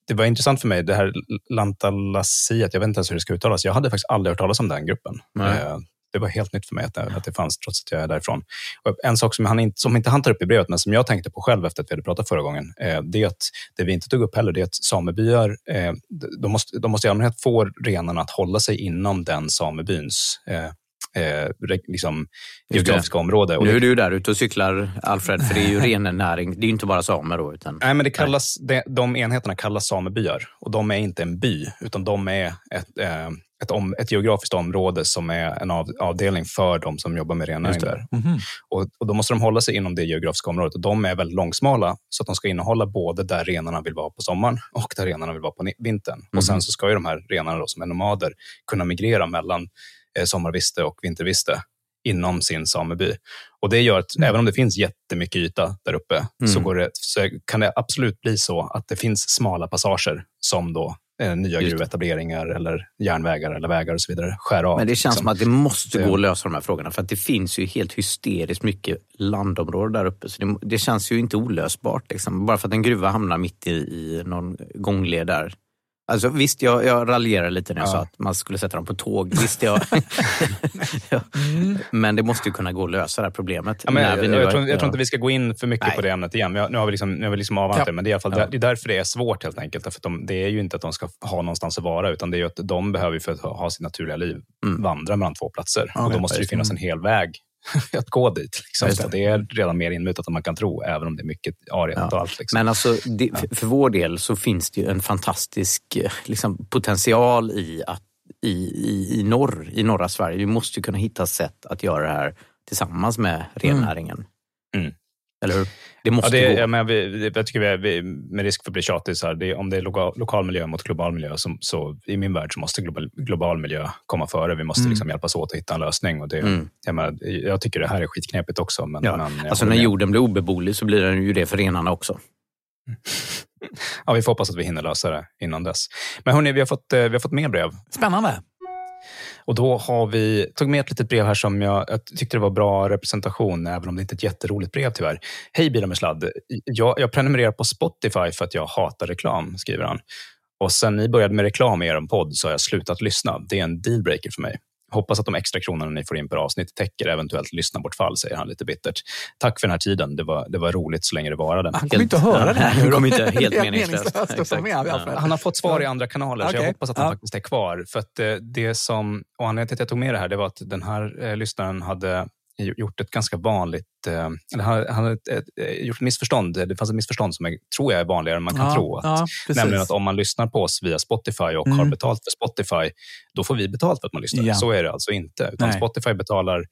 det var intressant för mig, det här Lantalasiet, jag vet inte ens hur det ska uttalas. Jag hade faktiskt aldrig hört talas om den gruppen. Det var helt nytt för mig att det, att det fanns, trots att jag är därifrån. Och en sak som, han inte, som inte han tar upp i brevet, men som jag tänkte på själv efter att vi hade pratat förra gången, eh, det är att det vi inte tog upp heller, det är att samebyar, eh, de, måste, de måste i allmänhet få renarna att hålla sig inom den samebyns eh, eh, liksom, geografiska område. Nu är du där ute och cyklar, Alfred, för det är ju rennäring. Det är ju inte bara samer då. Utan... Nej, men det kallas, de, de enheterna kallas samebyar och de är inte en by, utan de är ett, eh, ett, om, ett geografiskt område som är en av, avdelning för de som jobbar med rennäring där. Och, och då måste de hålla sig inom det geografiska området och de är väldigt långsmala så att de ska innehålla både där renarna vill vara på sommaren och där renarna vill vara på vintern. Och sen så ska ju de här renarna då, som är nomader kunna migrera mellan eh, sommarviste och vinterviste inom sin sameby. Och Det gör att även om det finns jättemycket yta där uppe så, Mm. går det, så kan det absolut bli så att det finns smala passager som då eh, nya Just gruvetableringar eller järnvägar eller vägar och så vidare skär av. Men det känns liksom. som att det måste gå att lösa de här frågorna. För att det finns ju helt hysteriskt mycket landområde där uppe. Så det, det känns ju inte olösbart. Liksom. Bara för att en gruva hamnar mitt i, i någon gångled där. Alltså, visst, jag, jag raljerade lite när jag Ja. sa att man skulle sätta dem på tåg. Visst, jag... ja. Men det måste ju kunna gå att lösa det här problemet. Ja, men, jag, jag, har- tror, jag tror inte vi ska gå in för mycket Nej. på det ämnet igen. Nu har vi liksom, nu har vi liksom avhandlat det, men det är, i alla fall, det är därför det är svårt helt enkelt. För att de, det är ju inte att de ska ha någonstans att vara, utan det är ju att de behöver för att ha, sitt naturliga liv Mm. vandra mellan två platser. Och då måste det. finnas en hel väg att gå dit. Liksom. Det. Det är redan mer inmutat än man kan tro, även om det är mycket arealt och allt. Liksom. Men alltså, det, för- vår del så finns det ju en fantastisk eh, liksom, potential i, att, i, i, i norr, i norra Sverige. Vi måste ju kunna hitta sätt att göra det här tillsammans med rennäringen. Mm. Eller hur? Det måste Ja, det, gå. ja, men vi, jag tycker vi, är, vi, med risk för att bli tjatig, så här, det, om det är lokal, lokal miljö mot global miljö, så, så i min värld så måste global, global miljö komma före. Vi måste Mm. liksom hjälpas åt att hitta en lösning. Och det, Mm. jag, menar, jag tycker det här är skitknepigt också. Men, Ja. men jag Alltså när med. jorden blir obeboelig så blir den ju det för renarna också. Ja, vi får hoppas att vi hinner lösa det innan dess. Men hörni, vi har fått, eh, vi har fått mer brev. Spännande. Och då har vi tagit med ett litet brev här som jag, jag tyckte det var bra representation, även om det inte är ett jätteroligt brev tyvärr. Hej Bilar med sladd. Jag, jag prenumererar på Spotify för att jag hatar reklam, skriver han. Och sen ni började med reklam i er podd så har jag slutat lyssna. Det är en dealbreaker för mig. Hoppas att de extra kronorna ni får in per avsnitt täcker eventuellt lyssnabortfall, säger han lite bittert. Tack för den här tiden. Det var, det var roligt så länge det varade. Han kommer inte att höra det här nu Han kommer inte, helt Helt meningslöst. meningslöst med, Alfred. Han har fått svar i andra kanaler, så Okej. jag hoppas att han Ja. faktiskt är kvar. För att eh, det som, och anledningen till att jag tog med det här, det var att den här eh, lyssnaren hade gjort ett ganska vanligt, eh, eller han han hade ett, ett, eh, gjort ett missförstånd. Det fanns ett missförstånd som jag tror jag är vanligare än man kan ja, tro. Att, ja, nämligen att om man lyssnar på oss via Spotify och Mm. har betalt för Spotify, då får vi betalt för att man lyssnar. Ja. Så är det alltså inte. Utan Nej. Spotify betalar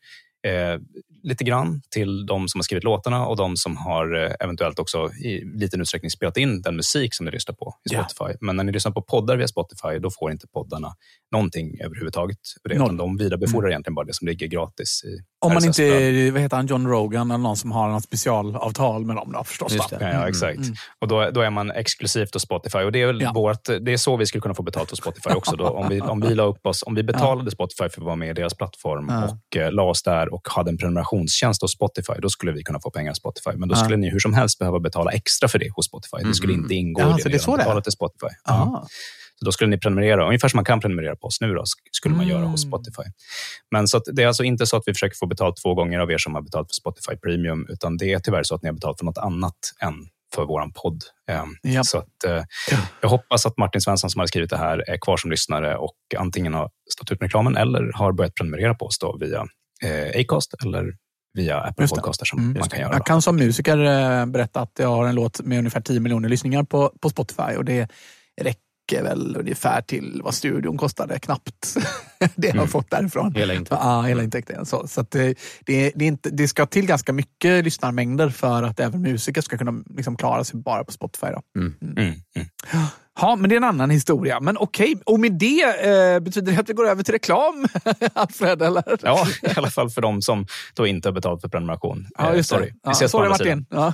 eh, lite grann till de som har skrivit låtarna och de som har eh, eventuellt också i liten utsträckning spelat in den musik som ni lyssnar på i. Spotify. Men när ni lyssnar på poddar via Spotify, då får inte poddarna någonting överhuvudtaget. Det, utan de vidarebefordrar egentligen bara det som ligger gratis i Om man inte vad heter han, John Rogan eller någon som har något specialavtal med dem då, förstås. Just det. Ja, ja, exakt. Och då, då är man exklusivt hos Spotify. Och det, är väl Ja. vårt, det är så vi skulle kunna få betalt hos Spotify också. Då, om, vi, om, vi la upp oss, om vi betalade Spotify för att vara med i deras plattform Ja. och eh, la oss där och hade en prenumerationstjänst hos Spotify, då skulle vi kunna få pengar av Spotify. Men då skulle ni hur som helst behöva betala extra för det hos Spotify. Det skulle Mm. inte ingå Ja, i det det ni redan betalat till Spotify. Ah. Så då skulle ni prenumerera, ungefär som man kan prenumerera på oss nu, då, sk- skulle man göra hos Mm. Spotify. Men så det är alltså inte så att vi försöker få betalt två gånger av er som har betalt för Spotify Premium, utan det är tyvärr så att ni har betalt för något annat än för vår podd. Ehm, Ja. Så att, eh, jag hoppas att Martin Svensson som har skrivit det här är kvar som lyssnare och antingen har stått ut med reklamen eller har börjat prenumerera på oss då via eh, Acast eller via Apple. Podcaster som Mm. man kan göra. Jag kan som musiker eh, berätta att jag har en låt med ungefär 10 miljoner lyssningar på, på Spotify och det räcker väl ungefär till vad studion kostade, knappt. det jag har Mm. fått därifrån. Hela intäkten. Ja, hela intäkten. Så, så att det, det, är inte, det ska till ganska mycket lyssnarmängder för att även musiker ska kunna liksom klara sig bara på Spotify. Då. Mm, mm. Ja, men det är en annan historia. Men okej, och med det eh, betyder det att vi går över till reklam, Alfred? Eller? Ja, i alla fall för de som då inte har betalt för prenumeration. Ja, Eh, just sorry. det. Vi Ja, ses på sorry. Martin. Ja.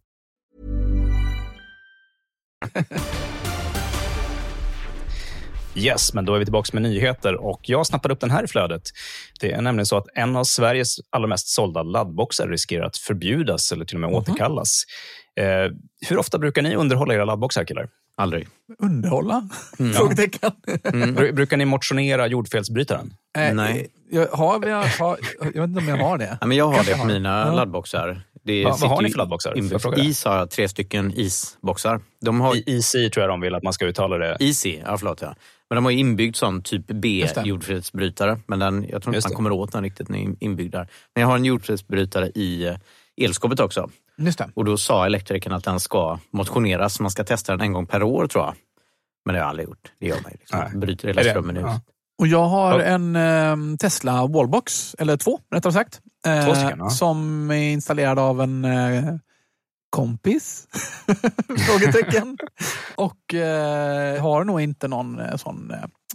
Yes, men då är vi tillbaka med nyheter och jag snappade upp den här i flödet. Det är nämligen så att en av Sveriges allra mest sålda laddboxar riskerar att förbjudas eller till och med återkallas. Eh, hur ofta brukar ni underhålla era laddboxar, killar? Aldrig. Underhålla? Mm. Frågetecken. Bru- Brukar ni motionera jordfelsbrytaren? Eh, Nej. Jag, har, vi- jag, har, jag vet inte om jag har det. Ja, men jag har Kanske det på mina Ja. laddboxar. Det Va- vad har ni för laddboxar? Is har tre stycken isboxar. De har I EC tror jag de vill att man ska uttala det. Easy, ja förlåt ja. Men de har inbyggd sån typ B Just det. jordfelsbrytare. Men den, jag tror inte man kommer åt den riktigt, den är inbyggd där. Men jag har en jordfelsbrytare i eh, elskåpet också. Just det. Och då sa elektrikern att den ska motioneras. Man ska testa den en gång per år tror jag. Men det har jag aldrig gjort. Det gör man ju. Liksom. Bryter hela strömmen i ja. huset. Och jag har Ja. en eh, Tesla Wallbox, eller två rättare sagt. Eh, stycken, ja. Som är installerad av en eh, kompis? Frågetecken. Och eh, har nog inte någon eh, sån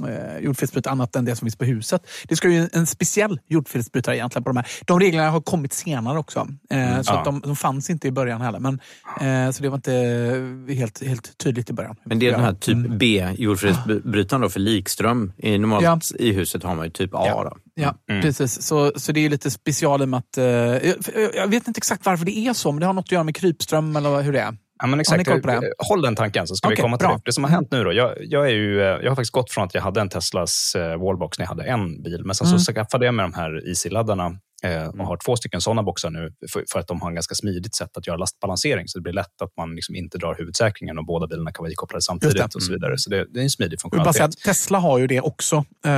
eh, jordfelsbrytare annat än det som finns på huset. Det ska ju en speciell jordfelsbrytare egentligen på de här. De reglerna har kommit senare också. Eh, så Ja. att de, de fanns inte i början heller. Men, eh, så det var inte helt, helt tydligt i början. Men det är den här typ Mm. B jordfelsbrytaren då för likström. I, normalt Ja. i huset har man ju typ A. Ja. Då. Ja, Mm. precis. Så, så det är lite special i med att... Eh, jag, jag vet inte exakt varför det är så, men det har något att göra med krypström eller hur det är. Ja, men Har ni exakt. koll Håll den tanken så ska Okej, vi komma till bra. det. Det som har hänt nu då. Jag, jag, är ju, eh, jag har faktiskt gått från att jag hade en Teslas eh, wallbox när jag hade en bil. Men sen Mm. så skaffade jag med de här Easy-laddarna eh, och har två stycken sådana boxar nu för, för att de har en ganska smidigt sätt att göra lastbalansering. Så det blir lätt att man liksom inte drar huvudsäkringen och båda bilarna kan vara ikopplade samtidigt och så vidare. Så det, det är en smidig funktionalitet. Tesla har ju det också. Eh,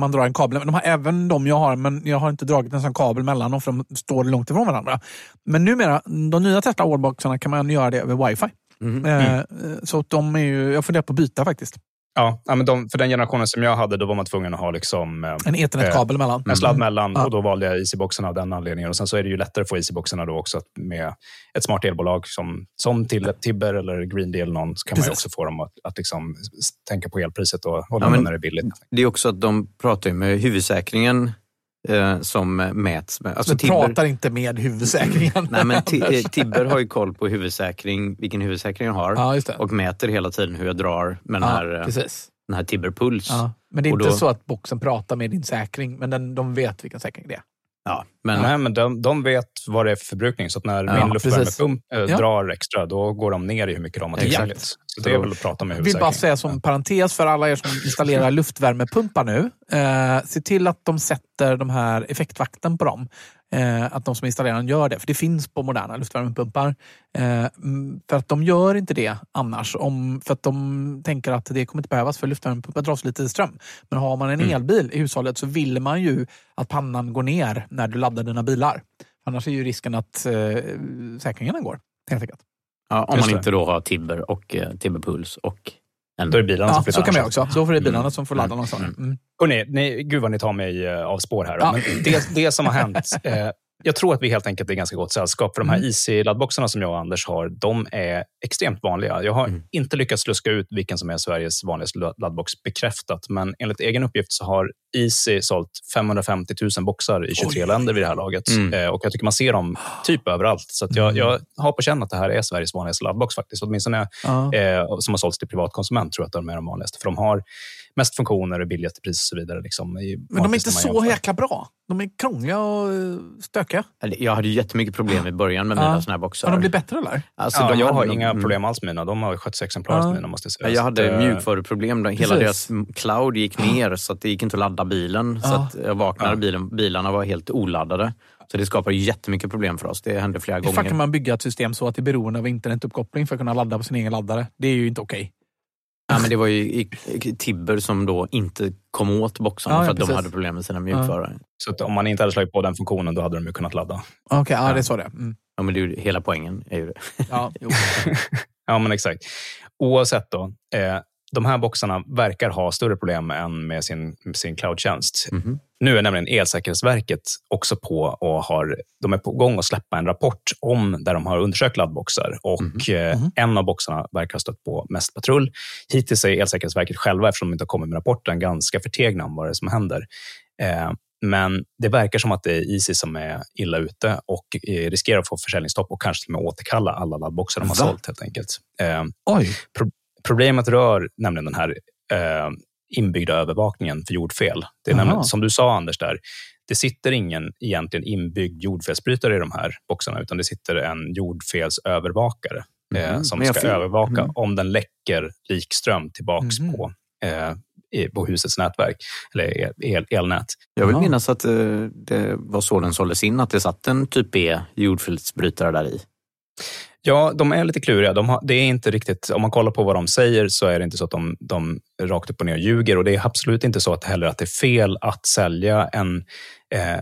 Man drar en kabel. Men De har även de jag har, men jag har inte dragit en sån kabel mellan dem för de står långt ifrån varandra. Men numera, de nya Tesla Wallboxarna kan man göra det över wifi. Mhm. Eh, Så att de är ju, jag funderar på att byta faktiskt. Ja, men de, för den generationen som jag hade, då var man tvungen att ha liksom, eh, En ethernetkabel emellan. en sladd Mm. mellan Ja. och då valde jag Easyboxen av den anledningen. Och Sen så är det ju lättare att få Easyboxarna då också med ett smart elbolag som, som till Tibber eller Green Deal någon, så kan man ju Precis. också få dem att, att liksom tänka på elpriset och hålla Ja, när det är billigt. Det är också att de pratar med huvudsäkringen eh, som mäts med. Alltså Men Tibber, pratar inte med huvudsäkringen. nej, men eh, Tibber har ju koll på huvudsäkring, vilken huvudsäkring jag har Ja, och mäter hela tiden hur jag drar med den Ja, här, eh, precis. den här Tibber Puls. Ja. Men det är inte då- så att boxen pratar med din säkring, men den, de vet vilken säkring det är. Ja, men, Nej, men de, de vet vad det är för förbrukning. Så när Ja, min luftvärmepump eh, Ja. drar extra, då går de ner i hur mycket de har tillgängligt. Så det är väl att prata med Jag vill bara säga som parentes för alla er som installerar luftvärmepumpar nu. Eh, se till att de sätter de här effektvakten på dem. Eh, att de som installerar den gör det. För det finns på moderna luftvärmepumpar. Eh, mm, för att de gör inte det annars. Om, för att de tänker att det kommer inte behövas för luftvärmepumpar drar så lite ström. Men har man en Mm. elbil i hushållet så vill man ju att pannan går ner när du laddar dina bilar. Annars är ju risken att eh, säkringarna går. Helt enkelt. ja, om Just man det. inte då har Tibber och eh, Tibber Puls och en... Då är det bilarna Ja, som flyttar så kan ansvaret. också. Så får det bilarna Mm. som får ladda Mm. någonstans. Mm. Mm. Hörrni, ni, gud vad ni tar mig eh, av spår här. Ja. Men det, det som har hänt, eh, jag tror att vi helt enkelt är ganska gott sällskap. För de här Mm. Easy-laddboxarna som jag och Anders har, de är extremt vanliga. Jag har Mm. inte lyckats luska ut vilken som är Sveriges vanligaste ladd- laddbox bekräftat. Men enligt egen uppgift så har Easy sålt 550 000 boxar i 23 länder vid det här laget. Mm. Eh, och jag tycker man ser dem typ överallt. Så jag, jag har på känn att det här är Sveriges vanligaste laddbox faktiskt. Åtminstone Ja. eh, som har sålts till privatkonsument tror jag att de är de vanligaste. För de har mest funktioner och billigaste pris och så vidare. Liksom, i Men de är inte så jäkla bra. De är krångliga och eh, stökiga. Jag hade ju jättemycket problem i början med Ja. mina såna här boxar. Har de blivit bättre eller? Alltså, Ja, de jag har nog- inga mm. problem alls med mina. De har skött exemplariskt Ja. med mina, måste jag säga. Ja, Jag Så hade att, eh, mjukvaruproblem. då. Hela Precis. deras cloud gick ner så att det gick inte att ladda bilen. Så Ja. att jag vaknade, Ja. bilen, bilarna var helt oladdade. Så det skapade jättemycket problem för oss. Det hände flera Hur fan gånger. kan man bygga ett system så att det är beroende av internetuppkoppling för att kunna ladda på sin egen laddare? Det är ju inte okej. Ja, men det var ju i, i Tibber som då inte kom åt boxarna Ja, ja, för att de precis. hade problem med sina mjukvaror. Så att om man inte hade slagit på den funktionen, då hade de ju kunnat ladda. Okej, ja, Ja. det är så det mm. Ja, men det är ju, hela poängen är ju det. ja. Ja, men exakt. Oavsett då, eh, de här boxarna verkar ha större problem än med sin, sin cloudtjänst. Mhm. Nu är nämligen Elsäkerhetsverket också på och har, de är på gång att släppa en rapport om där de har undersökt laddboxar och Mhm. eh, en av boxarna verkar ha stött på mest patrull. Hittills är Elsäkerhetsverket själva, eftersom de inte har kommit med rapporten, ganska förtegna om vad det är som händer. Eh, men det verkar som att det är Easy som är illa ute och eh, riskerar att få försäljningsstopp och kanske till och med återkalla alla laddboxar de har Va? sålt helt enkelt. Eh, Oj. Problemet rör nämligen den här eh, inbyggda övervakningen för jordfel. Det är Aha. nämligen, som du sa Anders, där, det sitter ingen egentligen inbyggd jordfelsbrytare i de här boxarna, utan det sitter en jordfelsövervakare eh, Mhm. som Men ska övervaka Mhm. om den läcker likström tillbaks Mhm. på, eh, på husets nätverk, eller el, el, elnät. Jag vill minnas att eh, det var så den såldes in, att det satt en typ B jordfelsbrytare där i. Ja, de är lite kluriga. De har, det är inte riktigt, om man kollar på vad de säger så är det inte så att de, de rakt upp och ner ljuger. Och det är absolut inte så att heller att det är fel att sälja en,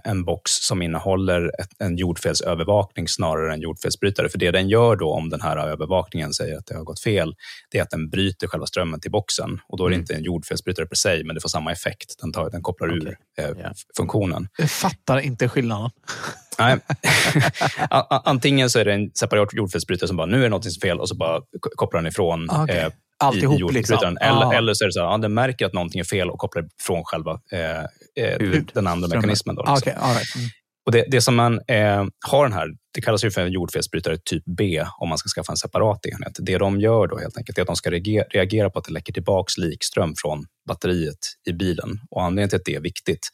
en box som innehåller en jordfelsövervakning snarare än jordfelsbrytare. För det den gör då, om den här övervakningen säger att det har gått fel, det är att den bryter själva strömmen till boxen. Och då är det Mm. inte en jordfelsbrytare per se, men det får samma effekt. Den, tar, den kopplar ur Okej. eh, Ja. funktionen. Jag fattar inte skillnaden. Nej. Antingen så är det en separat jordfelsbrytare som bara, nu är det något som är fel och så bara kopplar den ifrån Ah, okej. eh, Alltihop liksom. Eller, Ah. eller så är det så här, ja, den märker att någonting är fel och kopplar ifrån själva eh, eh, den andra mekanismen. Då, Ah, liksom. All right. mm. Och det, det som man eh, har den här, det kallas ju för en jordfelsbrytare typ B om man ska skaffa en separat enhet. Det de gör då helt enkelt är att de ska reagera, reagera på att det läcker tillbaks likström från batteriet i bilen. Och anledningen till att det är viktigt,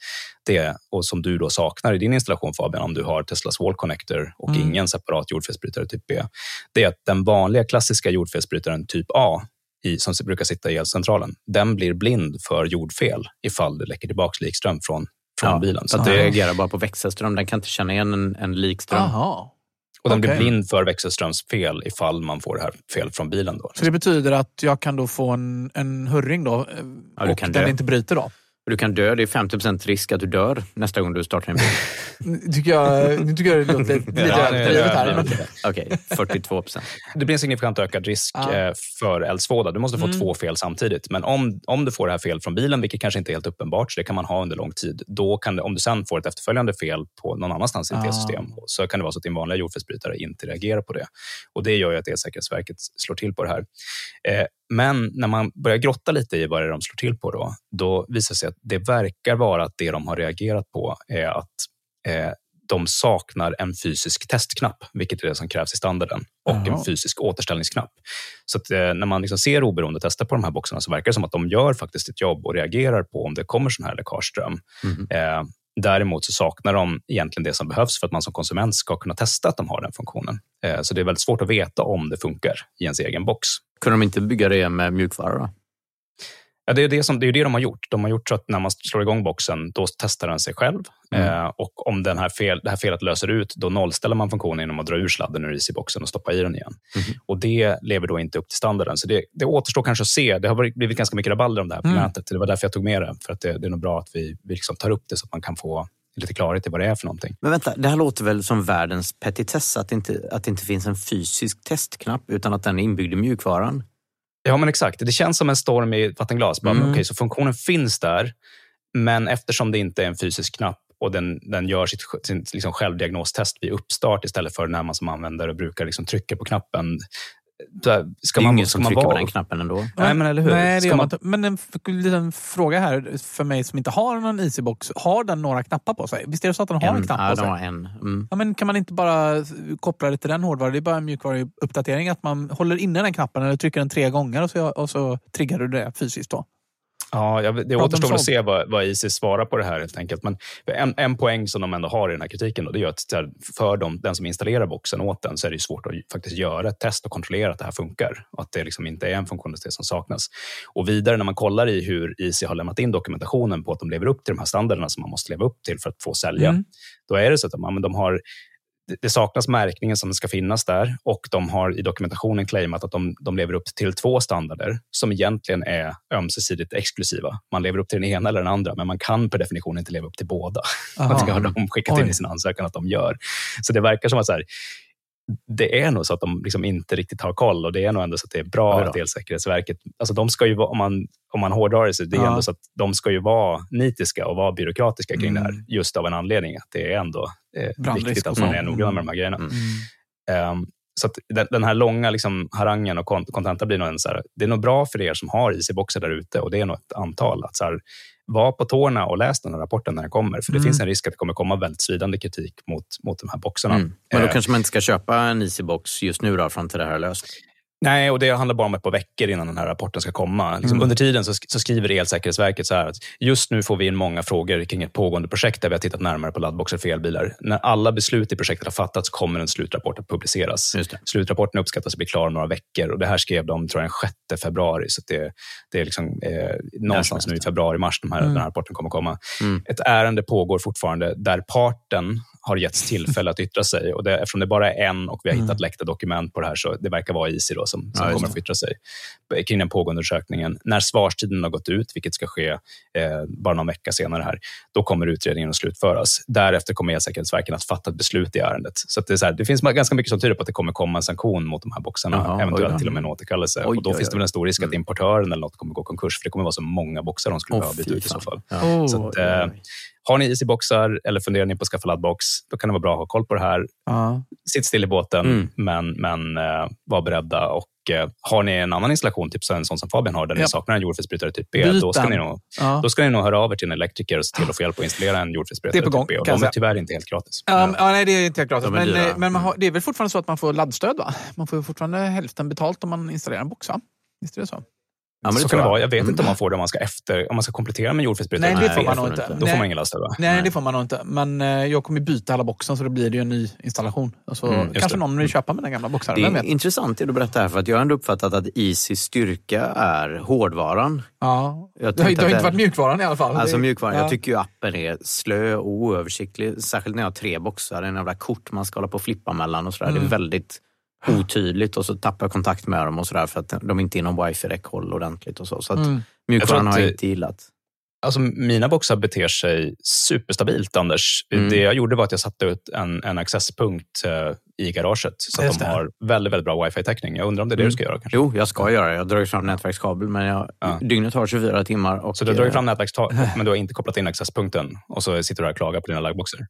det är, och som du då saknar i din installation Fabian, om du har Teslas Wall Connector och Mm. ingen separat jordfelsbrytare typ B, det är att den vanliga klassiska jordfelsbrytaren typ A i, som brukar sitta i elcentralen, den blir blind för jordfel ifall det läcker tillbaks likström från, från bilen. Så att det reagerar bara på växelström. Den kan inte känna igen en, en likström. Aha. Och den blir Okej. blind för växelströmsfel ifall man får det här fel från bilen. Då. Så det betyder att jag kan då få en, en hurring då Ja, och den dö. inte bryter då? Du kan dö, det är 50% risk att du dör nästa gång du startar en bil. Nu tycker jag, nu tycker jag det låter lite Ja, överdrivet här. Men, Okej, 42 procent. Det blir en signifikant ökad risk Ja. eh, för eldsvåda. Du måste få Mm. två fel samtidigt. Men om, om du får det här fel från bilen, vilket kanske inte är helt uppenbart, så det kan man ha under lång tid. Då kan det, om du sen får ett efterföljande fel på någon annanstans i ditt Ah. elsystem, så kan det vara så att din vanliga jordfelsbrytare inte reagerar på det. Och Det gör ju att Elsäkerhetsverket slår till på det här. Eh, men när man börjar grotta lite i vad det är de slår till på, då, då visar det sig att det verkar vara att det de har reagerat på är att eh, de saknar en fysisk testknapp, vilket är det som krävs i standarden, och Jaha. en fysisk återställningsknapp. Så att, eh, när man liksom ser oberoende tester på de här boxarna så verkar det som att de gör faktiskt ett jobb och reagerar på om det kommer sån här läckageström. Mhm. Eh, däremot så saknar de egentligen det som behövs för att man som konsument ska kunna testa att de har den funktionen. Eh, så det är väldigt svårt att veta om det funkar i ens egen box. Kunde de inte bygga det med mjukvara då? Ja, det, är det, som, det är det de har gjort. De har gjort så att när man slår igång boxen, då testar den sig själv. Mm. Eh, och om den här fel, det här felet löser ut, då nollställer man funktionen genom att dra ur sladden ur Easy-boxen och stoppa i den igen. Mhm. Och Det lever då inte upp till standarden. Så det, det återstår kanske att se. Det har blivit ganska mycket rabalder om det här på Mm. nätet. Det var därför jag tog med det. För att det, det är nog bra att vi, vi liksom tar upp det så att man kan få lite klarhet i vad det är för någonting. Men vänta, det här låter väl som världens petitess att det inte, att det inte finns en fysisk testknapp utan att den är inbyggd i mjukvaran. Ja, men exakt. Det känns som en storm i vattenglas. Mm. Okej, så funktionen finns där, men eftersom det inte är en fysisk knapp och den, den gör sitt, sin liksom självdiagnostest vid uppstart istället för när man som användare brukar liksom trycka på knappen. Ska det är man, ingen ska som man trycker vara... på den knappen ändå. Nej, men eller hur? Nej, det man man-. Men en liten fråga här för mig som inte har någon Easybox. Har den några knappar på sig? Visst är det så att den har en, En, knapp ja, på sig? har en. Mm. Ja, men kan man inte bara koppla det till den hårdvaran? Det är bara en mjukvaruuppdatering. Att man håller inne den knappen eller trycker den tre gånger och så, och så triggar du det fysiskt. då. Ja, jag, det återstår att se vad, vad Isis svarar på det här helt enkelt. Men en, en poäng som de ändå har i den här kritiken, då, det är att för dem, den som installerar boxen åt den så är det svårt att faktiskt göra ett test och kontrollera att det här funkar. Och att det liksom inte är en funktionalitet som saknas. Och vidare när man kollar i hur IC har lämnat in dokumentationen på att de lever upp till de här standarderna som man måste leva upp till för att få sälja. Mm. Då är det så att de, de har det- saknas märkningen som ska finnas där och de har i dokumentationen claimat att de, de lever upp till två standarder som egentligen är ömsesidigt exklusiva. Man lever upp till den ena eller den andra, men man kan per definition inte leva upp till båda. Aha. Det har de skickat in Oj. i sin ansökan att de gör. Så det verkar som att så här, det är nog så att de liksom inte riktigt har koll och det är nog ändå så att det är bra då. att Elsäkerhetsverket, alltså de ska ju vara, om man, om man hårdrar det, så det är Ja. ändå så att de ska ju vara nitiska och vara byråkratiska kring Mm. det här, just av en anledning att det är ändå eh, viktigt att man är noggrann med de här grejerna. Mm. Ehm, så att den, den här långa liksom, harangen och kont- kontenta blir nog en så här, det är nog bra för er som har IC-boxar där ute och det är nog ett antal. Att så här, var på tårna och läs den här rapporten när den kommer. För det Mm. finns en risk att det kommer komma väldigt svidande kritik mot, mot de här boxarna. Mm. Men då Eh, kanske man inte ska köpa en Easybox just nu då, fram till det här är löst. Nej, och det handlar bara om ett par veckor innan den här rapporten ska komma. Liksom Mm. Under tiden så, sk- så skriver Elsäkerhetsverket så här att just nu får vi in många frågor kring ett pågående projekt där vi har tittat närmare på laddboxar för elbilar. När alla beslut i projektet har fattats kommer en slutrapport att publiceras. Slutrapporten uppskattas bli klar om några veckor och det här skrev de tror jag, den 6 februari. Så det, det är liksom, eh, någonstans nu i februari-mars de här, Mm. den här rapporten kommer komma. Mm. Ett ärende pågår fortfarande där parten har getts tillfälle att yttra sig. Och det, eftersom det bara är en och vi har hittat läckta dokument på det här så det verkar vara Easy då, som, som Ja, kommer att få yttra sig kring den pågående undersökningen. När svarstiden har gått ut, vilket ska ske eh, bara någon vecka senare här, då kommer utredningen att slutföras. Därefter kommer Elsäkerhetsverket att fatta ett beslut i ärendet. Så, det, är så här, det finns ganska mycket som tyder på att det kommer komma en sanktion mot de här boxarna, Jaha, oj eventuellt till och med en återkallelse. Oj, och då oj, finns det oj. väl en stor risk att Mm. importören eller något kommer gå konkurs, för det kommer vara så många boxar de skulle Åh, behöva byta ut i så fall. Ja. Oh. Så att, eh, har ni Easy-boxar eller funderar ni på att skaffa laddbox, då kan det vara bra att ha koll på det här. Ja. Sitt still i båten, Mm. men, men eh, var beredda. Och, eh, har ni en annan installation, typ så en sån som Fabian har, där Ja. ni saknar en jordfelsbrytare typ B, då ska, ni nog, Ja. då ska ni nog höra av er till en elektriker och se till att få hjälp att installera en Det jordfelsbrytare är på gång, typ B. Och de är tyvärr inte helt gratis. Ja, men- ja, nej, det är inte helt gratis. Men, dyra. eh, men man har, det är väl fortfarande så att man får laddstöd? va? Man får fortfarande hälften betalt om man installerar en box, va? Visst är det så? Ja, men så det kan det jag. vara. Jag vet Mm. inte om man får det om man ska, efter, om man ska komplettera med jordfelsbrytare. Nej, det Nej, får man det nog inte. Då Nej. får man ingen ladd va? Nej, Nej. det får man nog inte. Men eh, jag kommer byta alla boxen så då blir det ju en ny installation. Och så Mm, kanske det. någon vill köpa mina gamla boxar. Det är vet? intressant det du berättar här, för att jag har ändå uppfattat att Easys styrka är hårdvaran. Ja. Jag Det har, det har inte varit mjukvaran i alla fall. Alltså Det- mjukvaran. ja. Jag tycker ju appen är slö och oöversiktlig. Särskilt när jag har tre boxar. En jävla kort man ska hålla på och flippa mellan och sådär. Det Mm. är väldigt otydligt och så tappar jag kontakt med dem och sådär för att de inte är inom wifi-räckhåll ordentligt och så. Så att Mm. mjukvaran har jag inte gillat. Alltså, mina boxar beter sig superstabilt, Anders. Mm. Det jag gjorde var att jag satte ut en, en accesspunkt eh, i garaget så att de har väldigt, väldigt bra wifi-täckning. Jag undrar om det är det Mm. du ska göra kanske? Jo, jag ska göra det. Jag dragit fram nätverkskabel, men jag, Ja. dygnet har 24 timmar. Och, Så du har dragit eh, fram nätverkstaket, men du har inte kopplat in accesspunkten och så sitter du här och klagar på dina liggeboxar.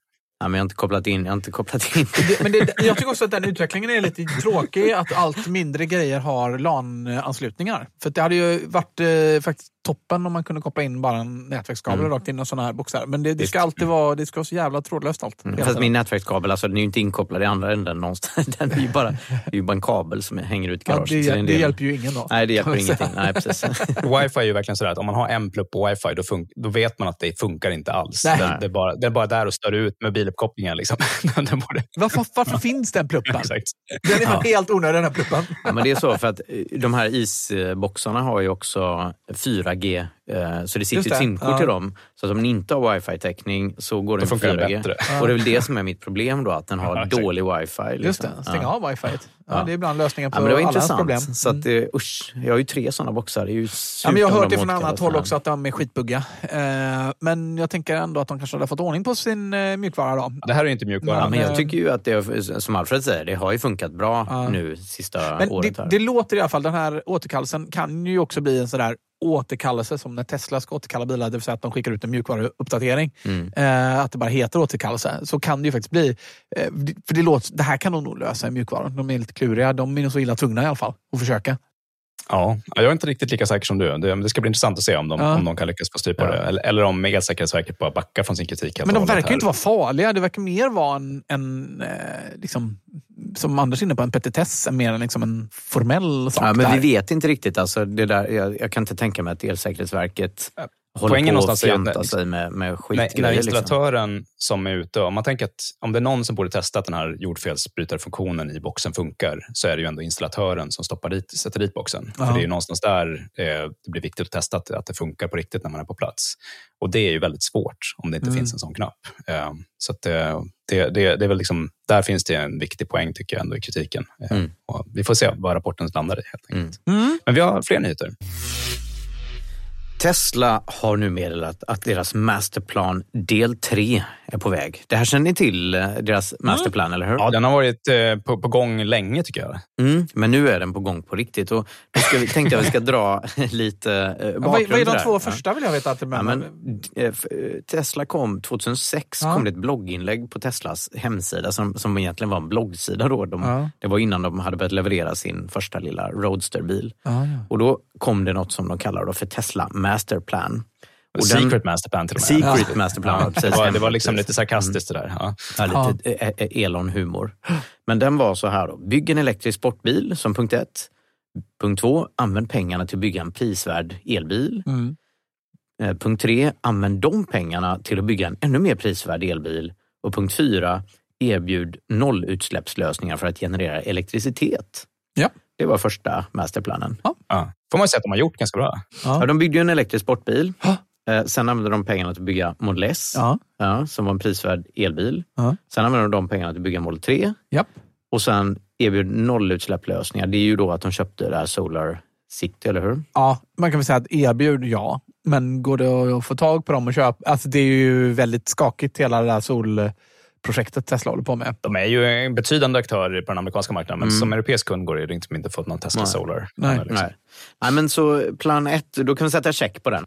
Nej, men jag har inte kopplat in. Jag har inte kopplat in. Det, men det, jag tycker också att den utvecklingen är lite tråkig, att allt mindre grejer har LAN-anslutningar. För det hade ju varit eh, faktiskt toppen om man kunde koppla in bara en nätverkskabel Mm. rakt in i sådana här boxar. Men det, det ska alltid vara, det ska vara så jävla trådlöst allt. Mm. Fast min nätverkskabel, alltså, den är ju inte inkopplad i andra änden någonstans. Den är ju bara, det är ju bara en kabel som hänger ut i ja, garaget. det, en det del- hjälper ju ingen då. Nej, det hjälper ingenting. Nej, precis. Wifi är ju verkligen sådär att om man har en plupp på wifi, då, då vet man att det funkar inte alls. Nej. Det, det, är bara, det är bara där och stör ut mobiluppkopplingen. Liksom. Borde, Varför, varför finns den pluppen? exakt. Den är fan helt onödig den här pluppen. Ja, men det är så, för att eh, de här isboxarna har ju också 4G, eh, så det sitter Just ett det, simkort ja. i dem. Så att om ni inte har wifi-täckning så går den på funkar den 4G. bättre. Och det är väl det som är mitt problem då, att den har Ja, dålig wifi. Liksom. Just det, stänga ja. av wifi. Ja. Det är ibland lösningen på Ja, men det var intressant. problem. Så att, Mm. eh, usch, jag har ju tre sådana boxar. Det är ju Ja, men jag har hört det de från annat håll också att de är skitbuggiga. Eh, men jag tänker ändå att de kanske hade fått ordning på sin eh, mjukvara. Då. Det här är inte mjukvara. Ja, men eh, jag tycker ju att det, som Alfred säger, det har ju funkat bra Ja. nu sista Men året. det, här. det låter i alla fall, den här återkallelsen kan ju också bli en sån där återkallelse som när Tesla ska återkalla bilar, det vill säga att de skickar ut en mjukvaruuppdatering. Mm. Eh, att det bara heter återkallelse. Så kan det ju faktiskt bli. Eh, för det, låter, det här kan de nog lösa i mjukvaran. De är lite kluriga. De är nog så illa tvungna i alla fall att försöka. Ja, jag är inte riktigt lika säker som du. Det, men det ska bli intressant att se om de, Ja. om de kan lyckas få styr på Ja. det. Eller, eller om Elsäkerhetsverket bara backar från sin kritik. Men de verkar ju inte vara farliga. Det verkar mer vara en, en eh, liksom, som Anders är inne på, en petitess mer än liksom en formell sak. Ja, men där. vi vet inte riktigt. Alltså, det där, jag, jag kan inte tänka mig att Elsäkerhetsverket håller Poängen på att någonstans är ju fjanta när- sig med, med skitgrejer. när liksom. installatören som är ute, om man tänker att om det är någon som borde testa att den här jordfelsbrytarfunktionen i boxen funkar, så är det ju ändå installatören som stoppar dit, sätter dit boxen. Ja. För det är ju någonstans där eh, det blir viktigt att testa att, att det funkar på riktigt när man är på plats. Och det är ju väldigt svårt om det inte Mm. finns en sån knapp. Eh, så att, eh, det, det, det är väl liksom, där finns det en viktig poäng tycker jag ändå i kritiken. Eh, Mm. och vi får se vad rapporten landar i helt enkelt. Mm. Men vi har fler nyheter. Tesla har nu meddelat att deras masterplan del 3 är på väg. Det här känner ni till, eh, deras masterplan, eller hur? Ja, den har varit eh, på, på gång länge tycker jag. Mm, men nu är den på gång på riktigt. Och då ska vi, tänkte jag att vi ska dra lite eh, Ja, bakgrund vad, vad är de två Ja. första vill jag veta. Att det Ja, men, eh, eh, Tesla kom 2006 Ja. kom det ett blogginlägg på Teslas hemsida som, som egentligen var en bloggsida. Då. De, Ja. Det var innan de hade börjat leverera sin första lilla Roadsterbil. Ja, ja. Och då kom det något som de kallar då för Tesla Masterplan. Och Secret Masterplan till och med. Secret Masterplan. Ja, ja, det, var, det var liksom lite sarkastiskt det där. Ja. Ja, lite eh, eh, Elon-humor. Men den var så här då. Bygg en elektrisk sportbil som punkt ett. Punkt två, använd pengarna till att bygga en prisvärd elbil. Mm. Eh, Punkt tre, använd de pengarna till att bygga en ännu mer prisvärd elbil. Och punkt fyra, erbjud nollutsläppslösningar för att generera elektricitet. Ja. Det var första masterplanen. Ja. får man säga att de har gjort ganska bra. Ja, de byggde ju en elektrisk sportbil. Ja. Eh, Sen använde de pengarna till att bygga Model S, Ja. ja, som var en prisvärd elbil. Ja. Sen använde de de pengarna till att bygga Model 3. Japp. Och sen erbjöd nollutsläpplösningar. Det är ju då att de köpte det här Solar City, eller hur? ja, man kan väl säga att erbjud, ja. Men går det att få tag på dem och köpa? Alltså det är ju väldigt skakigt hela det där solprojektet Tesla håller på med. De är ju en betydande aktör på den amerikanska marknaden, men Mm. som europeisk kund går det inte inte fått någon Tesla Nej. Solar. Nej. Liksom. Nej. Nej, men så plan ett, då kan vi sätta check på den.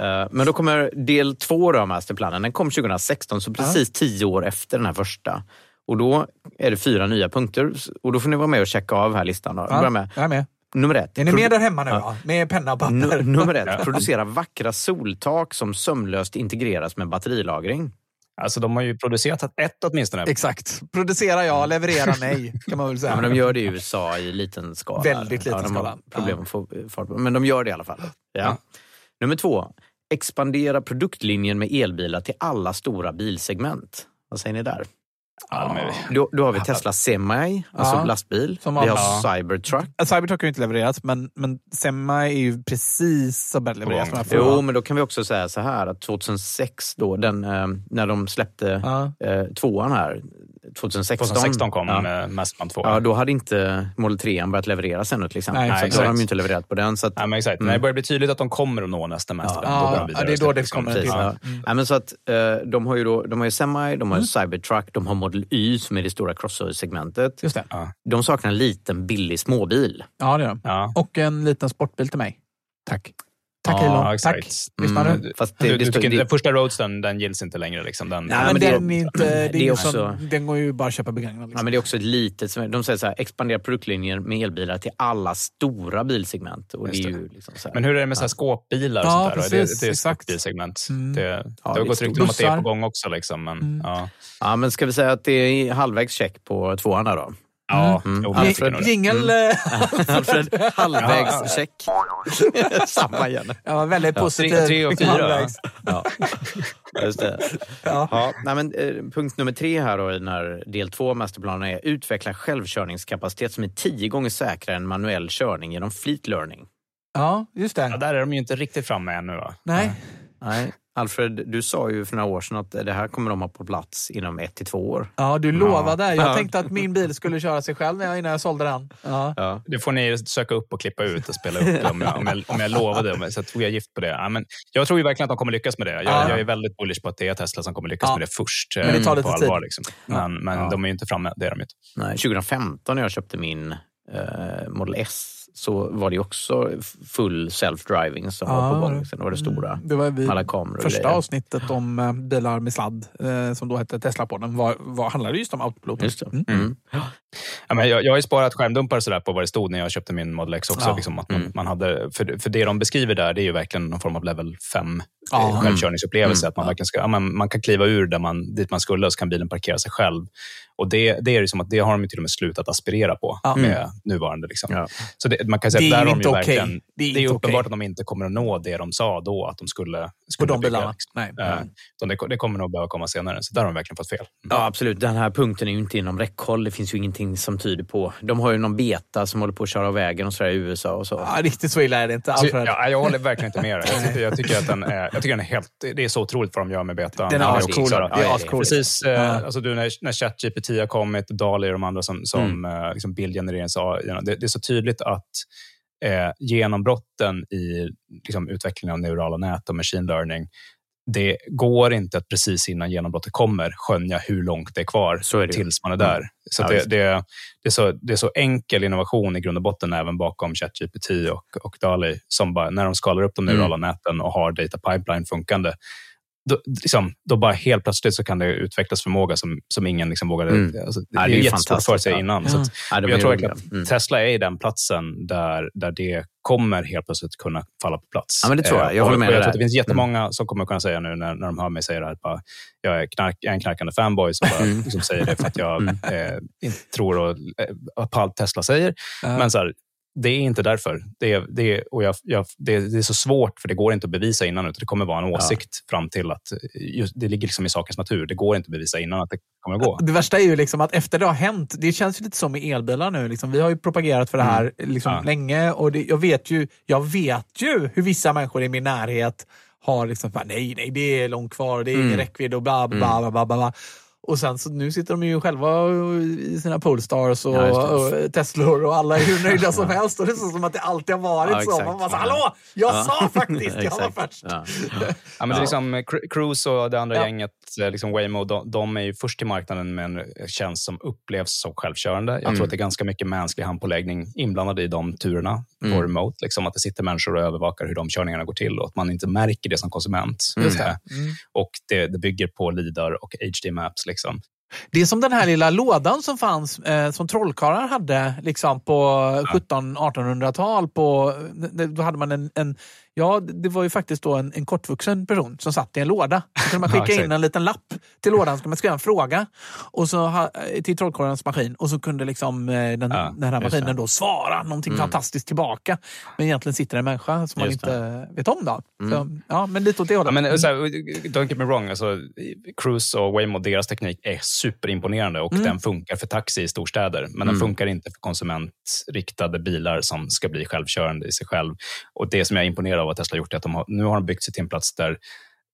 Eh, Men då kommer del två av masterplanen. Den kom 2016, så precis tio år efter den här första. Och då är det fyra nya punkter. Och då får ni vara med och checka av här listan. Då. Ja, med. Jag är med. Nummer ett. Är ni med där hemma nu? Ja. Med penna och papper? Nu- Nummer ett, producera vackra soltak som sömlöst integreras med batterilagring. Alltså, de har ju producerat ett åtminstone. Exakt. Producera ja, leverera nej, kan man väl säga. Ja, men de gör det i USA i liten skala. Väldigt liten ja, skala. Problem att få fart på Men de gör det i alla fall. Ja. Ja. Nummer två, expandera produktlinjen med elbilar till alla stora bilsegment. Vad säger ni där? Ja, Då, då har vi Tesla Semi, alltså Ja. lastbil. Som vi har Cybertruck. Cybertruck har ju inte levererats, men, men Semi är ju precis så börjat här Jo, men då kan vi också säga så här att 2006 då, den, eh, när de släppte Ja. eh, tvåan här, 2016. 2016 kom ja. med Masterplan 2. Ja, då hade inte Model 3 börjat levereras ännu till exempel. Nej, exakt. då har de ju inte levererat på den. Så att, Ja, men exakt. När det börjar bli tydligt att de kommer att nå nästa Masterplan, Ja, ja, det är då det Liksom. kommer Precis, till. ja. Nej, men så att, eh, de har ju då, de har ju Semi, de har ju Cybertruck, de har Model Y som är det stora crossover-segmentet. Just det. De saknar en liten billig småbil. Ja, det är de. Ja. Och en liten sportbil till mig. Tack. Tack Ja, Elon. exakt. Tack. Lyssnar Mm, du? Fast det, Du, det, du tycker det, den första Roadstern, den gills inte längre? Liksom. Den, Nej, men, det- den, är inte, det är det är också- sån, den går ju bara att köpa begagnad. ja, Liksom. men det är också ett litet, de säger så här, expandera produktlinjen med elbilar till alla stora bilsegment. Och det är Just det. ju liksom så här, Men hur är det med så här skåpbilar? Och Ja, sånt där? precis, det, det är exakt. ett bilsegment. Mm. Det, Ja, det det har är gått rykten om att det är på gång också. Liksom, men, Mm. ja. ja, men ska vi säga att det är halvvägs check på tvåan då? Ja, Mm. jo, Alfred-. Jingel. eh, Alfred, halvvägs check. Samma igen. Ja, väldigt Ja, positiv. tre- tre och fyra. Halvvägs. Ja, just det. Ja. Ja, nej, men, eh, punkt nummer tre här då, i den här del två av masterplanen är utveckla självkörningskapacitet som är tio gånger säkrare än manuell körning genom fleet learning. ja, just det. Ja, där är de ju inte riktigt framme ännu. Va? Nej. Nej, Alfred, du sa ju för några år sedan att det här kommer de ha på plats inom ett till två år. Ja, du lovade. Jag Ja. tänkte att min bil skulle köra sig själv när jag- innan jag sålde den. Ja. Ja. Det får ni söka upp och klippa ut och spela upp om jag, om jag, om jag lovade. Om jag, så tog jag gift på det. Ja, men jag tror ju verkligen att de kommer lyckas med det. Jag, Ja. jag är väldigt bullish på att det är Tesla som kommer lyckas Ja. med det först. Men det tar eh, lite allvar, tid. Liksom. Men, men de är ju inte framme. Det är de inte. Nej, 2015 när jag köpte min eh, Model S så var det också full self-driving som var på gång. Sen var det stora. Mm, Det var vi, Alla kameror första grejer. avsnittet om eh, bilar med sladd, eh, som då hette Tesla-podden, var, var, handlade just om autopilot. Just det. Mm. Mm. Ja, men jag, jag har sparat skärmdumpar sådär på vad det stod när jag köpte min Model X också. Ja. Liksom, att man, Mm. man hade, för, för det de beskriver där, det är ju verkligen någon form av level 5 Ja. eh, självkörningsupplevelse. Mm. Att man, verkligen ska, ja, man, man kan kliva ur där man, dit man skulle och så kan bilen parkera sig själv. Och det, det är ju som att det har de till och med slutat aspirera på Ja. med nuvarande. Liksom. Ja. Så det, man kan säga Det är där de inte okej. verkligen, Det är det är inte uppenbart okej. att de inte kommer att nå det de sa då att de skulle, skulle de bygga, liksom. Nej. Utan det, det kommer nog behöva komma senare. Så där har de verkligen fått fel. Ja, absolut. Den här punkten är ju inte inom räckhåll. Det finns ju ingenting som tyder på. De har ju någon beta som håller på att köra av vägen och sådär i USA och så. Ja, riktigt så illa är det inte, Så, Alfred. ja, jag håller verkligen inte med dig. Jag tycker, jag tycker att den är, jag tycker den är helt... Det är så otroligt vad de gör med beta. Den är det ascool. Det är ja, ascool. Precis. Eh, Ja. alltså du, när, när ChatGPT har kommit, DALI och de andra som, som eh, liksom bildgenererings det, det är så tydligt att eh, genombrotten i liksom, utvecklingen av neurala nät och machine learning, det går inte att precis innan genombrottet kommer skönja hur långt det är kvar Så är det tills man är där. Så Ja, det, det, det, är så, det är så enkel innovation i grund och botten även bakom ChatGPT och, och DALI som bara, när de skalar upp de Mm. neurala näten och har data pipeline funkande, då, liksom, då bara helt plötsligt så kan det utvecklas förmåga som, som ingen liksom vågade... Mm. Alltså, det, Ja, är det är ju jättesvårt för sig ja. innan. Så att, Ja, jag tror verkligen att Mm. Tesla är i den platsen där, där det kommer helt plötsligt kunna falla på plats. Ja, men det tror jag. Eh, Jag håller med och Jag tror att det finns jättemånga som kommer kunna säga nu när, när de hör mig säga det här, att bara, jag, är knark, jag är en knarkande fanboy som, bara, Mm. som säger det för att jag Mm. eh, inte tror och, eh, på allt Tesla säger. Ja. Men så här, det är inte därför. Det är, det, är, och jag, jag, det, det är så svårt, för det går inte att bevisa innan. Utan det kommer vara en åsikt fram till att just, det ligger liksom i sakens natur. Det går inte att bevisa innan att det kommer att gå. Det värsta är ju liksom att efter det har hänt, det känns ju lite som med elbilar nu. Liksom. Vi har ju propagerat för det här liksom Ja. länge och det, jag, vet ju, jag vet ju hur vissa människor i min närhet har liksom, nej, nej, det är långt kvar, det är ingen Mm. räckvidd och bla, bla, bla, bla, bla, bla. Och sen så nu sitter de ju själva i sina Polestars och, Ja, och Teslor och alla är hur nöjda som helst. Och det är så som att det alltid har varit Ja, så. exakt. Man bara så, hallå, jag Ja. sa faktiskt, jag var först. Ja. Ja, men det är liksom, eh, Cru- Cruise och det andra Ja. gänget, eh, liksom Waymo, de, de är ju först till marknaden med en tjänst som upplevs som självkörande. Jag Mm. tror att det är ganska mycket mänsklig handpåläggning inblandad i de turerna Mm. på remote. Liksom att det sitter människor och övervakar hur de körningarna går till och att man inte märker det som konsument. Eh, Mm. Och det, det bygger på LIDAR och HD Maps. Liksom. Det är som den här lilla lådan som fanns, eh, som trollkarlar hade liksom på 1700-1800-tal. På, då hade man en, en, ja, det var ju faktiskt då en, en kortvuxen person som satt i en låda. Då kunde man Ja, skicka in exakt. en liten lapp till lådan, så kunde man skriva en fråga och så, ha- till trollkarlarnas maskin och så kunde liksom, eh, den, Ja, den här maskinen det. då svara någonting fantastiskt tillbaka. Men egentligen sitter det en människa som man Just inte vet om. Då. Så, ja, men lite åt det hållet. Ja, men, så här, don't get me wrong, alltså, Cruise och Waymo, deras teknik är superimponerande och den funkar för taxi i storstäder. Men den funkar inte för konsumentriktade bilar som ska bli självkörande i sig själv. Och Det som jag är imponerad av att Tesla har gjort är att de har, nu har de byggt sig till en plats där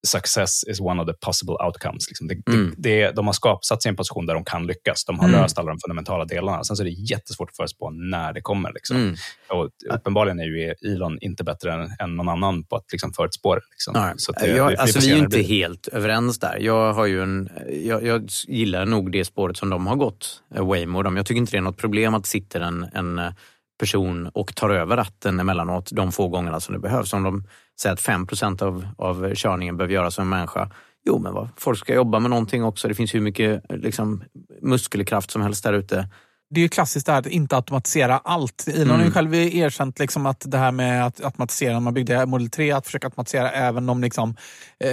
success is one of the possible outcomes. Liksom det, Mm. det, det, de har skap, satt sig i en position där de kan lyckas. De har Mm. löst alla de fundamentala delarna. Sen så är det jättesvårt att förutspå när det kommer. Liksom. Mm. Och uppenbarligen är ju Elon inte bättre än, än någon annan på att liksom, förutspå det. Liksom. Så det- jag, vi- alltså, vi är inte helt överens där. Jag, har ju en, jag, jag gillar nog det spåret som de har gått, eh, Waymo. De. Jag tycker inte det är något problem att det sitter en, en eh, person och tar över ratten emellanåt de få gångerna som det behövs. Om de säger att 5 av, av körningen behöver göras av en människa. Jo, men vad? folk ska jobba med någonting också. Det finns hur mycket liksom, muskelkraft som helst där ute. Det är ju klassiskt det här att inte automatisera allt. Elon har ju själv erkänt liksom att det här med att automatisera när man byggde Model 3, att försöka automatisera även om liksom, eh,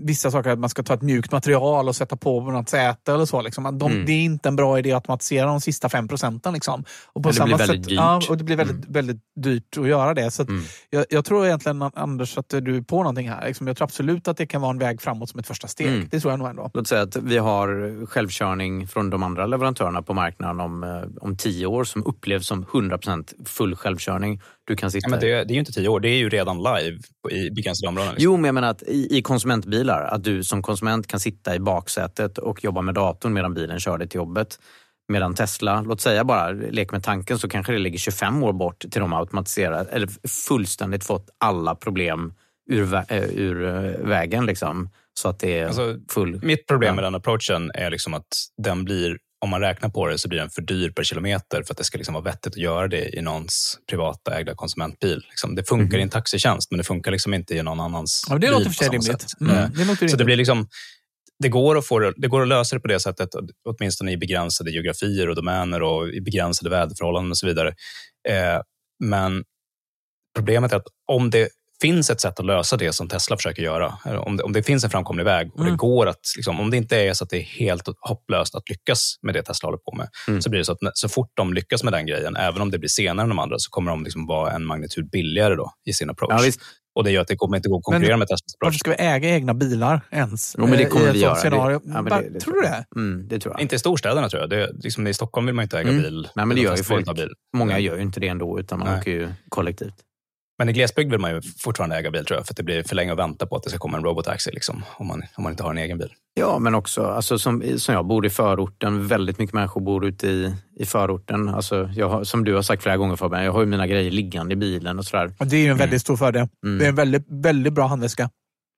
vissa saker, att man ska ta ett mjukt material och sätta på något säte eller så. Liksom. Att De, Mm. Det är inte en bra idé att automatisera de sista fem procenten. Liksom. Och på det samma blir väldigt sätt, dyrt. Ja, och det blir väldigt, väldigt dyrt att göra det. Så Mm. jag, jag tror egentligen, Anders, att du är på någonting här. Liksom. Jag tror absolut att det kan vara en väg framåt som ett första steg. Mm. Det tror jag nog ändå. Låt säga att vi har självkörning från de andra leverantörerna på marknaden om, eh, om tio år som upplevs som 100% full självkörning. Du kan sitta Ja, men det, det är ju inte tio år, det är ju redan live i begränsade områden. Liksom. Jo, men jag menar att i, i konsumentbilar, att du som konsument kan sitta i baksätet och jobba med datorn medan bilen kör dig till jobbet. Medan Tesla, låt säga bara, lek med tanken, så kanske det ligger 25 år bort till de automatiserat eller fullständigt fått alla problem ur, vä- eh, ur eh, vägen. Liksom, så att det är Alltså, full... Mitt problem med den approachen är liksom att den blir, om man räknar på det, så blir den för dyr per kilometer för att det ska liksom vara vettigt att göra det i någons privata ägda konsumentbil. Liksom, det funkar i en taxitjänst, men det funkar liksom inte i någon annans Ja, det bil låter för sig rimligt. Mm, det låter Så rimligt. det blir liksom det går, att få det går att lösa det på det sättet, åtminstone i begränsade geografier och domäner och i begränsade väderförhållanden och så vidare. Eh, men problemet är att om det finns ett sätt att lösa det som Tesla försöker göra, om det, om det finns en framkomlig väg och Mm. det går att, liksom, om det inte är så att det är helt hopplöst att lyckas med det Tesla håller på med, Mm. så blir det så att så fort de lyckas med den grejen, även om det blir senare än de andra, så kommer de liksom vara en magnitud billigare då i sin approach. Ja, visst. och det gör att det kommer inte gå att konkurrera Men med Teslas Varför ska vi äga egna bilar ens? Jo, men det eh, kommer vi göra. Scenario? Det, ja, men Bara- det, det tror du det? Mm, det tror jag. Inte i storstäderna tror jag. Det, liksom, I Stockholm vill man inte äga Mm. bil. Nej, men det De gör ju folk. bil. Många gör ju inte det ändå, utan man Nej. åker ju kollektivt. Men i glesbygd vill man ju fortfarande äga bil tror jag, för att det blir för länge att vänta på att det ska komma en robotaxi liksom, om, man, om man inte har en egen bil. Ja, men också alltså, som, som jag bor i förorten. Väldigt mycket människor bor ute i, i förorten. Alltså, jag har, som du har sagt flera gånger Fabian, jag har ju mina grejer liggande i bilen och sådär. Och det är ju en väldigt stor fördel. Mm. Det är en väldigt, väldigt bra handväska.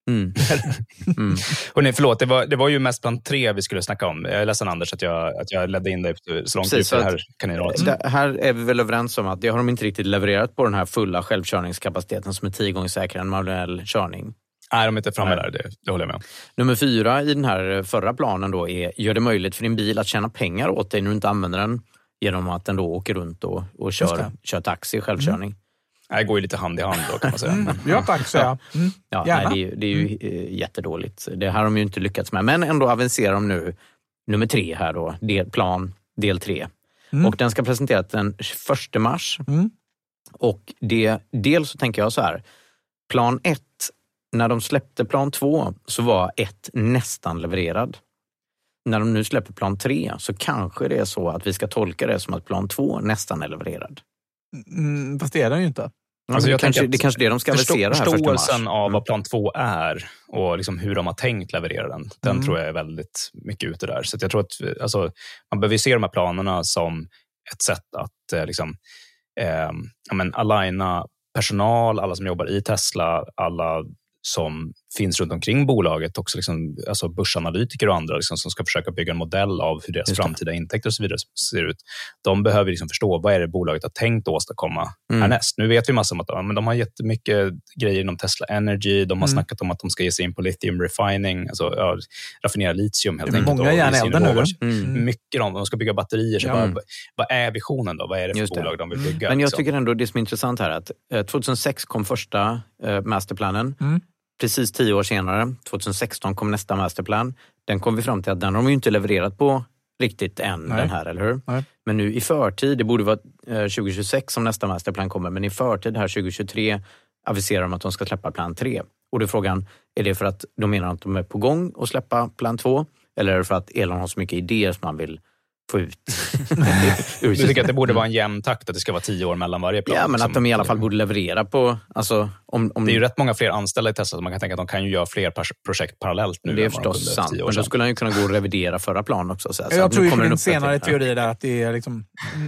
Mm. mm. Hörrni, förlåt, det var, det var ju mest plan tre vi skulle snacka om. Jag är ledsen Anders att jag, att jag ledde in dig så långt Precis, ut här kaninraset. Här är vi väl överens om att det har de inte riktigt levererat på den här fulla självkörningskapaciteten som är tio gånger säkrare än manuell körning. Nej, de är inte framme Nej. där, det, det håller jag med om. Nummer fyra i den här förra planen då är gör det möjligt för din bil att tjäna pengar åt dig när du inte använder den genom att den då åker runt och, och kör, kör taxi självkörning. Det går ju lite hand i hand då kan man säga. Mm. Ja tack, säger jag. Mm. Ja, nej, det är, ju- det är ju eh, jättedåligt. Det här har de ju inte lyckats med. Men ändå avancerar de nu nummer tre här då, del, plan del tre. Mm. Och den ska presenteras den 1 mars. Mm. Och det, dels så tänker jag så här, plan ett, när de släppte plan två så var ett nästan levererad. När de nu släpper plan tre så kanske det är så att vi ska tolka det som att plan två nästan är levererad. Mm, fast det är den ju inte. Alltså, det, kanske, det är kanske det de ska Förstå, avisera här 1 mars. förståelsen av Mm. vad plan två är och liksom hur de har tänkt leverera den, den Mm. tror jag är väldigt mycket ute där. Så jag tror att alltså, man behöver se de här planerna som ett sätt att eh, liksom, eh, ja, men aligna personal, alla som jobbar i Tesla, alla som finns runt omkring bolaget, också liksom, alltså börsanalytiker och andra liksom, som ska försöka bygga en modell av hur deras det. framtida intäkter och så vidare ser ut. De behöver liksom förstå vad är det bolaget har tänkt åstadkomma Mm. härnäst. Nu vet vi massor om att ja, men de har jättemycket grejer inom Tesla Energy. De har Mm. snackat om att de ska ge sig in på lithium refining, alltså ja, raffinera litium helt Det enkelt. många och järn i ge sig in i elden nu. Mm. Mycket om De ska bygga batterier. Så Ja. vad, vad är visionen då? Vad är det för Just det. bolag de vill Mm. bygga? Men jag liksom? tycker ändå det som är intressant här är att eh, 2006 kom första eh, masterplanen. Mm. Precis tio år senare, 2016, kom nästa masterplan. Den kom vi fram till att den har de ju inte levererat på riktigt än, Nej. den här, eller hur? Nej. Men nu i förtid, det borde vara eh, 2026 som nästa masterplan kommer, men i förtid här 2023 aviserar de att de ska släppa plan 3. Och då är frågan, är det för att de menar att de är på gång att släppa plan 2? Eller är det för att Elon har så mycket idéer som man vill få ut Du tycker att det borde vara en jämn takt, att det ska vara tio år mellan varje plan? Ja, men liksom? att de i alla fall borde leverera på, alltså Om, om, Det är ju rätt många fler anställda i Tesla, så man kan tänka att de kan ju göra fler projekt parallellt nu det är de förstås för sant, men då skulle han ju kunna gå och revidera förra planen också. Så så Jag att nu tror ju på din senare teori där att det är liksom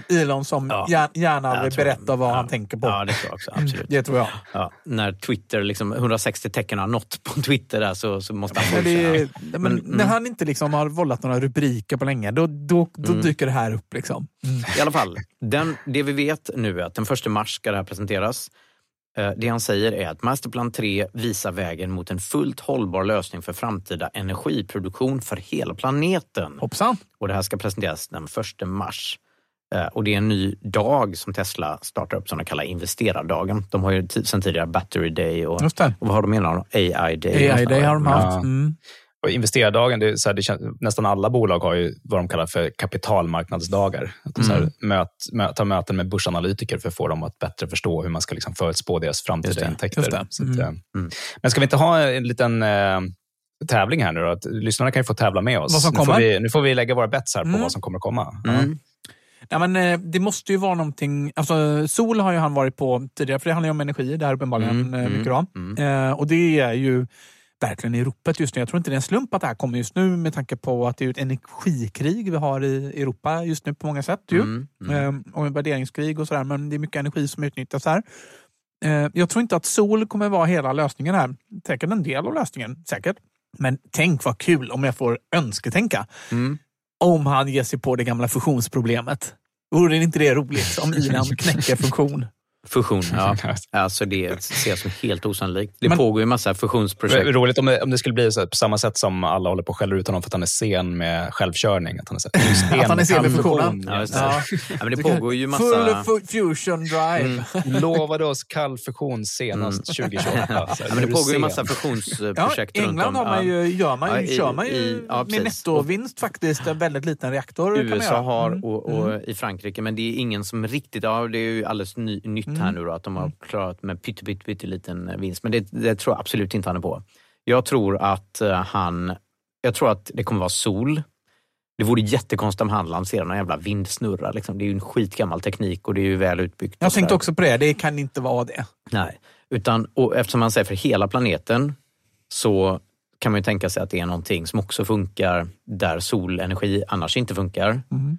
Elon som Ja. gär- gärna vill berätta vad ja. han tänker på. Ja, det tror jag också. Absolut. Det tror jag. Ja, när Twitter, liksom 160 tecken har nått på Twitter där så, så måste han Men, det, fortsätta. är- men, Men, när mm. han inte liksom har vållat några rubriker på länge, då, då, då Mm. dyker det här upp. Liksom. I alla fall, den, det vi vet nu är att den 1 mars ska det här presenteras. Eh, Det han säger är att Masterplan 3 visar vägen mot en fullt hållbar lösning för framtida energiproduktion för hela planeten. Hoppsan! Och det här ska presenteras den 1 mars. Eh, Och det är en ny dag som Tesla startar upp som de kallar investerardagen. De har ju sedan tidigare Battery Day och, och vad har de innan? AI Day. AI Day har de haft. Ja. Mm. Och investerardagen, det så här, det känns, nästan alla bolag har ju vad de kallar för kapitalmarknadsdagar. Att de så Mm. här, möt, mö, tar möten med börsanalytiker för att få dem att bättre förstå hur man ska liksom förutspå deras framtida det, intäkter. det. Så att, Mm. eh, Mm. Men ska vi inte ha en liten eh, tävling här nu då? Att lyssnarna kan ju få tävla med oss. Vad som nu, får kommer? vi, nu får vi lägga våra bets här på Mm. vad som kommer att komma. Mm. Ja, men, eh, det måste ju vara någonting... Alltså, sol har ju han varit på tidigare, för det handlar ju om energi där uppenbarligen. Mm, eh, mm, mycket då. mm. Eh, och det är ju verkligen i ropet just nu. Jag tror inte det är en slump att det här kommer just nu med tanke på att det är ett energikrig vi har i Europa just nu på många sätt. Ju. Mm, mm. Eh, och en värderingskrig och sådär, men det är mycket energi som utnyttjas här. Eh, jag tror inte att sol kommer vara hela lösningen här. Säkert en del av lösningen, säkert. Men tänk vad kul om jag får önsketänka. Mm. Om han ger sig på det gamla fusionsproblemet. Vore inte det roligt om Ilan knäcker funktion? Fusion, ja. Alltså det ser jag som helt osannolikt. Det Men- pågår ju massa Det fusionsprojekt. är roligt om det, om det skulle bli så på samma sätt som alla håller på och skäller ut honom för att han är sen med självkörning. Att han är, sen Att han är sen med funktionen. kallfusion. Ja. Ja. Ja, men det pågår ju massa... Full fu- fusion drive. Lovade oss kall fusion senast 2028. Så här, Ja, men det är pågår ju massa Ja, fusionsprojekt I runt England om. har man ju, gör man ju, Ja, i- kör man ju i- ja, med nettovinst faktiskt en väldigt liten reaktor. kan man USA har Mm. och, och i Frankrike, men det är ingen som riktigt... Ja, det är ju alldeles ny, nytt Mm. här nu då, att de har klarat med pytte, pytte, pytte liten vinst. Men det, det tror jag absolut inte han är på. Jag tror att eh, han... Jag tror att det kommer vara sol. Det vore jättekonstigt om han lanserar någon jävla vindsnurra. Liksom. Det är ju en skitgammal teknik och det är ju väl utbyggt. Jag tänkte också på det, det kan inte vara det. Nej, utan och eftersom man säger för hela planeten så kan man ju tänka sig att det är någonting som också funkar där solenergi annars inte funkar. Mm.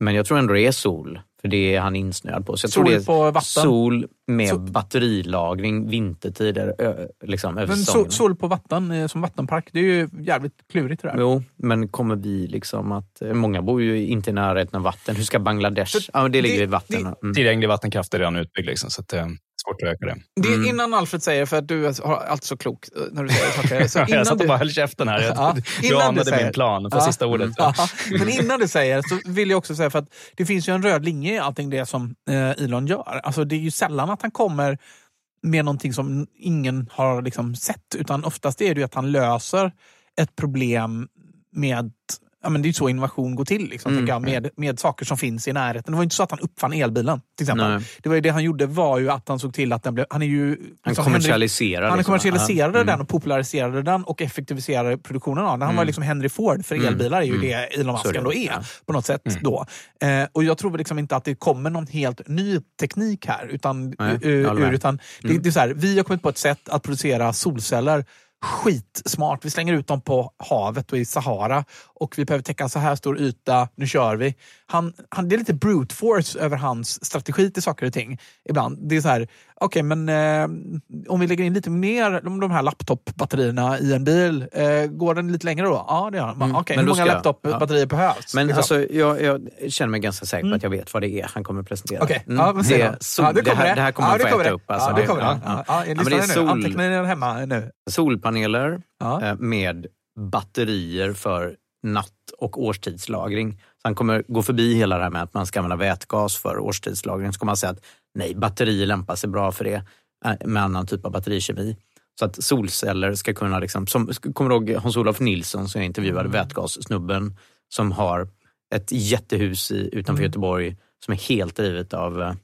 Men jag tror ändå det är sol, för det är han insnöad på. Så jag Sol tror det är på vatten? sol med Så- batterilagring vintertid, ö, liksom över Men sol, sol på vatten eh, som vattenpark, det är ju jävligt klurigt det där. Jo, men kommer vi liksom att... Många bor ju inte i närheten av vatten. Hur ska Bangladesh... Så ja, det ligger det- i vatten. det- Mm. Tillgänglig vattenkraft är redan utbyggd, liksom, så att, eh, svårt att öka det. Det Mm. är innan Alfred säger, för att du har alltid så klok eh, när du säger saker. Så jag innan satt och du- bara höll käften här. Jag, Ja, du anade säger- min plan. Få Ja. sista ordet. Ja, men innan du säger så vill jag också säga för att det finns ju en röd linje i allting det som eh, Elon gör. Alltså det är ju sällan att han kommer med någonting som ingen har liksom sett. Utan oftast är det ju att han löser ett problem med Ja, men det är ju så innovation går till, liksom, Mm. jag, med, med saker som finns i närheten. Det var ju inte så att han uppfann elbilen. till exempel. Nej. Det, var det han gjorde var ju att han såg till att den blev... Han är ju... Han liksom, kommersialiserar. han liksom. kommersialiserade den och populariserade den och effektiviserade produktionen av den. Han Mm. var liksom Henry Ford för Mm. elbilar, är ju Mm. det Elon Musk ändå är Ja. på något sätt. Mm. då. Eh, och Jag tror liksom inte att det kommer någon helt ny teknik här. Utan, Nej, ur, utan det, det är så här, vi har kommit på ett sätt att producera solceller skitsmart. Vi slänger ut dem på havet och i Sahara och vi behöver täcka en så här stor yta. Nu kör vi. Han, han, det är lite brute force över hans strategi till saker och ting ibland. Det är så här, okej men eh, om vi lägger in lite mer de, de här laptopbatterierna i en bil, eh, går den lite längre då? Ja, det gör den. Mm. Okej, hur många laptopbatterier behövs? Men Liksom. alltså, jag, jag känner mig ganska säker på att jag vet vad det är han kommer presentera. Okej, Mm. ja, det, sol, Ja, det, kommer här, det här kommer ja, han få det äta det. upp. Alltså. ja, det kommer Ja, det. ja. Ja, Ja, det nu. sol, hemma nu? solpaneler Ja. eh, med batterier för natt och årstidslagring. Så han kommer gå förbi hela det här med att man ska använda vätgas för årstidslagring. Så kommer han säga att nej, batterier lämpar sig bra för det eh, med annan typ av batterikemi. Så att solceller ska kunna, liksom, som, kommer du ihåg Hans-Olof Nilsson som jag intervjuade, vätgassnubben som har ett jättehus i, utanför Mm. Göteborg som är helt drivet av, eh,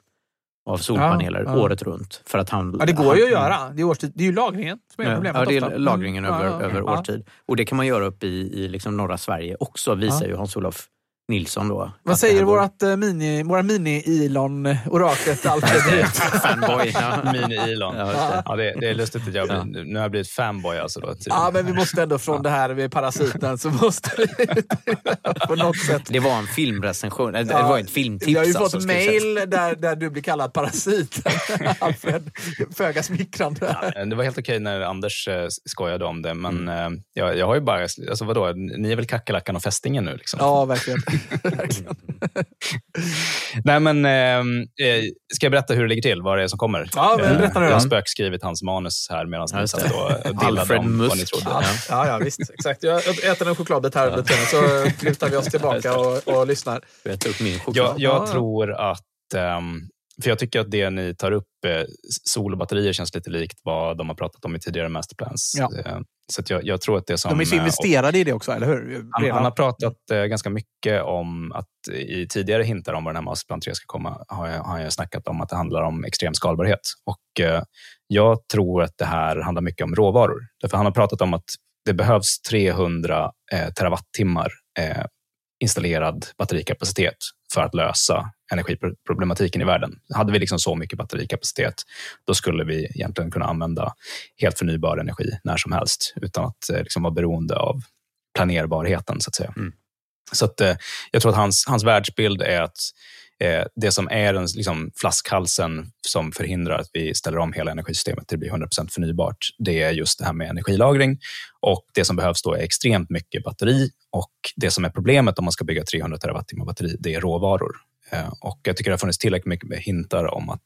av solpaneler Ja, ja. året runt. För att han, Ja, det går ju att han, göra. Det är, årstid. det är ju lagringen som är Ja, problemet ja, det ofta. är lagringen Mm. över, över årstid. Och det kan man göra upp i, i liksom norra Sverige också, visar ju Hans-Olof Nilsson då. Vad säger vårat eh, mini, våra mini-Elon-oraklet Alfred? fanboy? Ja. Mini-Elon. Ja. Ja, det, det är lustigt att jag blir, nu har jag blivit fanboy. Alltså då, typ. Ja, men vi måste ändå från det här med parasiten så måste vi på något sätt. Det var en filmrecension, det Ja, var ett filmtips. Jag har ju fått alltså, jag säga. mail där, där du blir kallad parasiten, Alfred. Föga smickrande. Det var helt okej när Anders eh, skojade om det, men Mm. jag, jag har ju bara... Alltså vadå, ni är väl kackerlackan och fästingen nu? Liksom. Ja, verkligen. Verkligen. Nej, men ehm, eh, ska jag berätta hur det ligger till? Vad det är som kommer? Ja, men Eh, berätta nu. Jag har spökskrivit hans manus här medan Ja, ni satt och dillade Alfred om vad ni trodde. Ja, ja, ja, visst. Exakt. Jag äter en chokladbit här under tiden så lutar vi oss tillbaka och, och lyssnar. Jag äter upp min choklad. Jag, jag tror att... ehm, för jag tycker att det ni tar upp, eh, sol och batterier, känns lite likt vad de har pratat om i tidigare masterplans. Ja. Eh, så jag, jag tror att det som... De är så eh, investerade i det också, eller hur? Han, han har pratat ganska mycket om att i tidigare hintar om vad den här Masterplan 3 ska komma har jag, har jag snackat om att det handlar om extrem skalbarhet. Och jag tror att det här handlar mycket om råvaror. Därför han har pratat om att det behövs 300 eh, terawattimmar installerad batterikapacitet för att lösa energiproblematiken i världen. Hade vi liksom så mycket batterikapacitet, då skulle vi egentligen kunna använda helt förnybar energi när som helst utan att eh, liksom vara beroende av planerbarheten, så att säga. Mm. Så att, eh, jag tror att hans, hans världsbild är att Eh, det som är den liksom, flaskhalsen som förhindrar att vi ställer om hela energisystemet till att bli 100% förnybart, det är just det här med energilagring. Och Det som behövs då är extremt mycket batteri och det som är problemet om man ska bygga 300 terawattimmar batteri, det är råvaror. Eh, och jag tycker det har funnits tillräckligt mycket hintar om att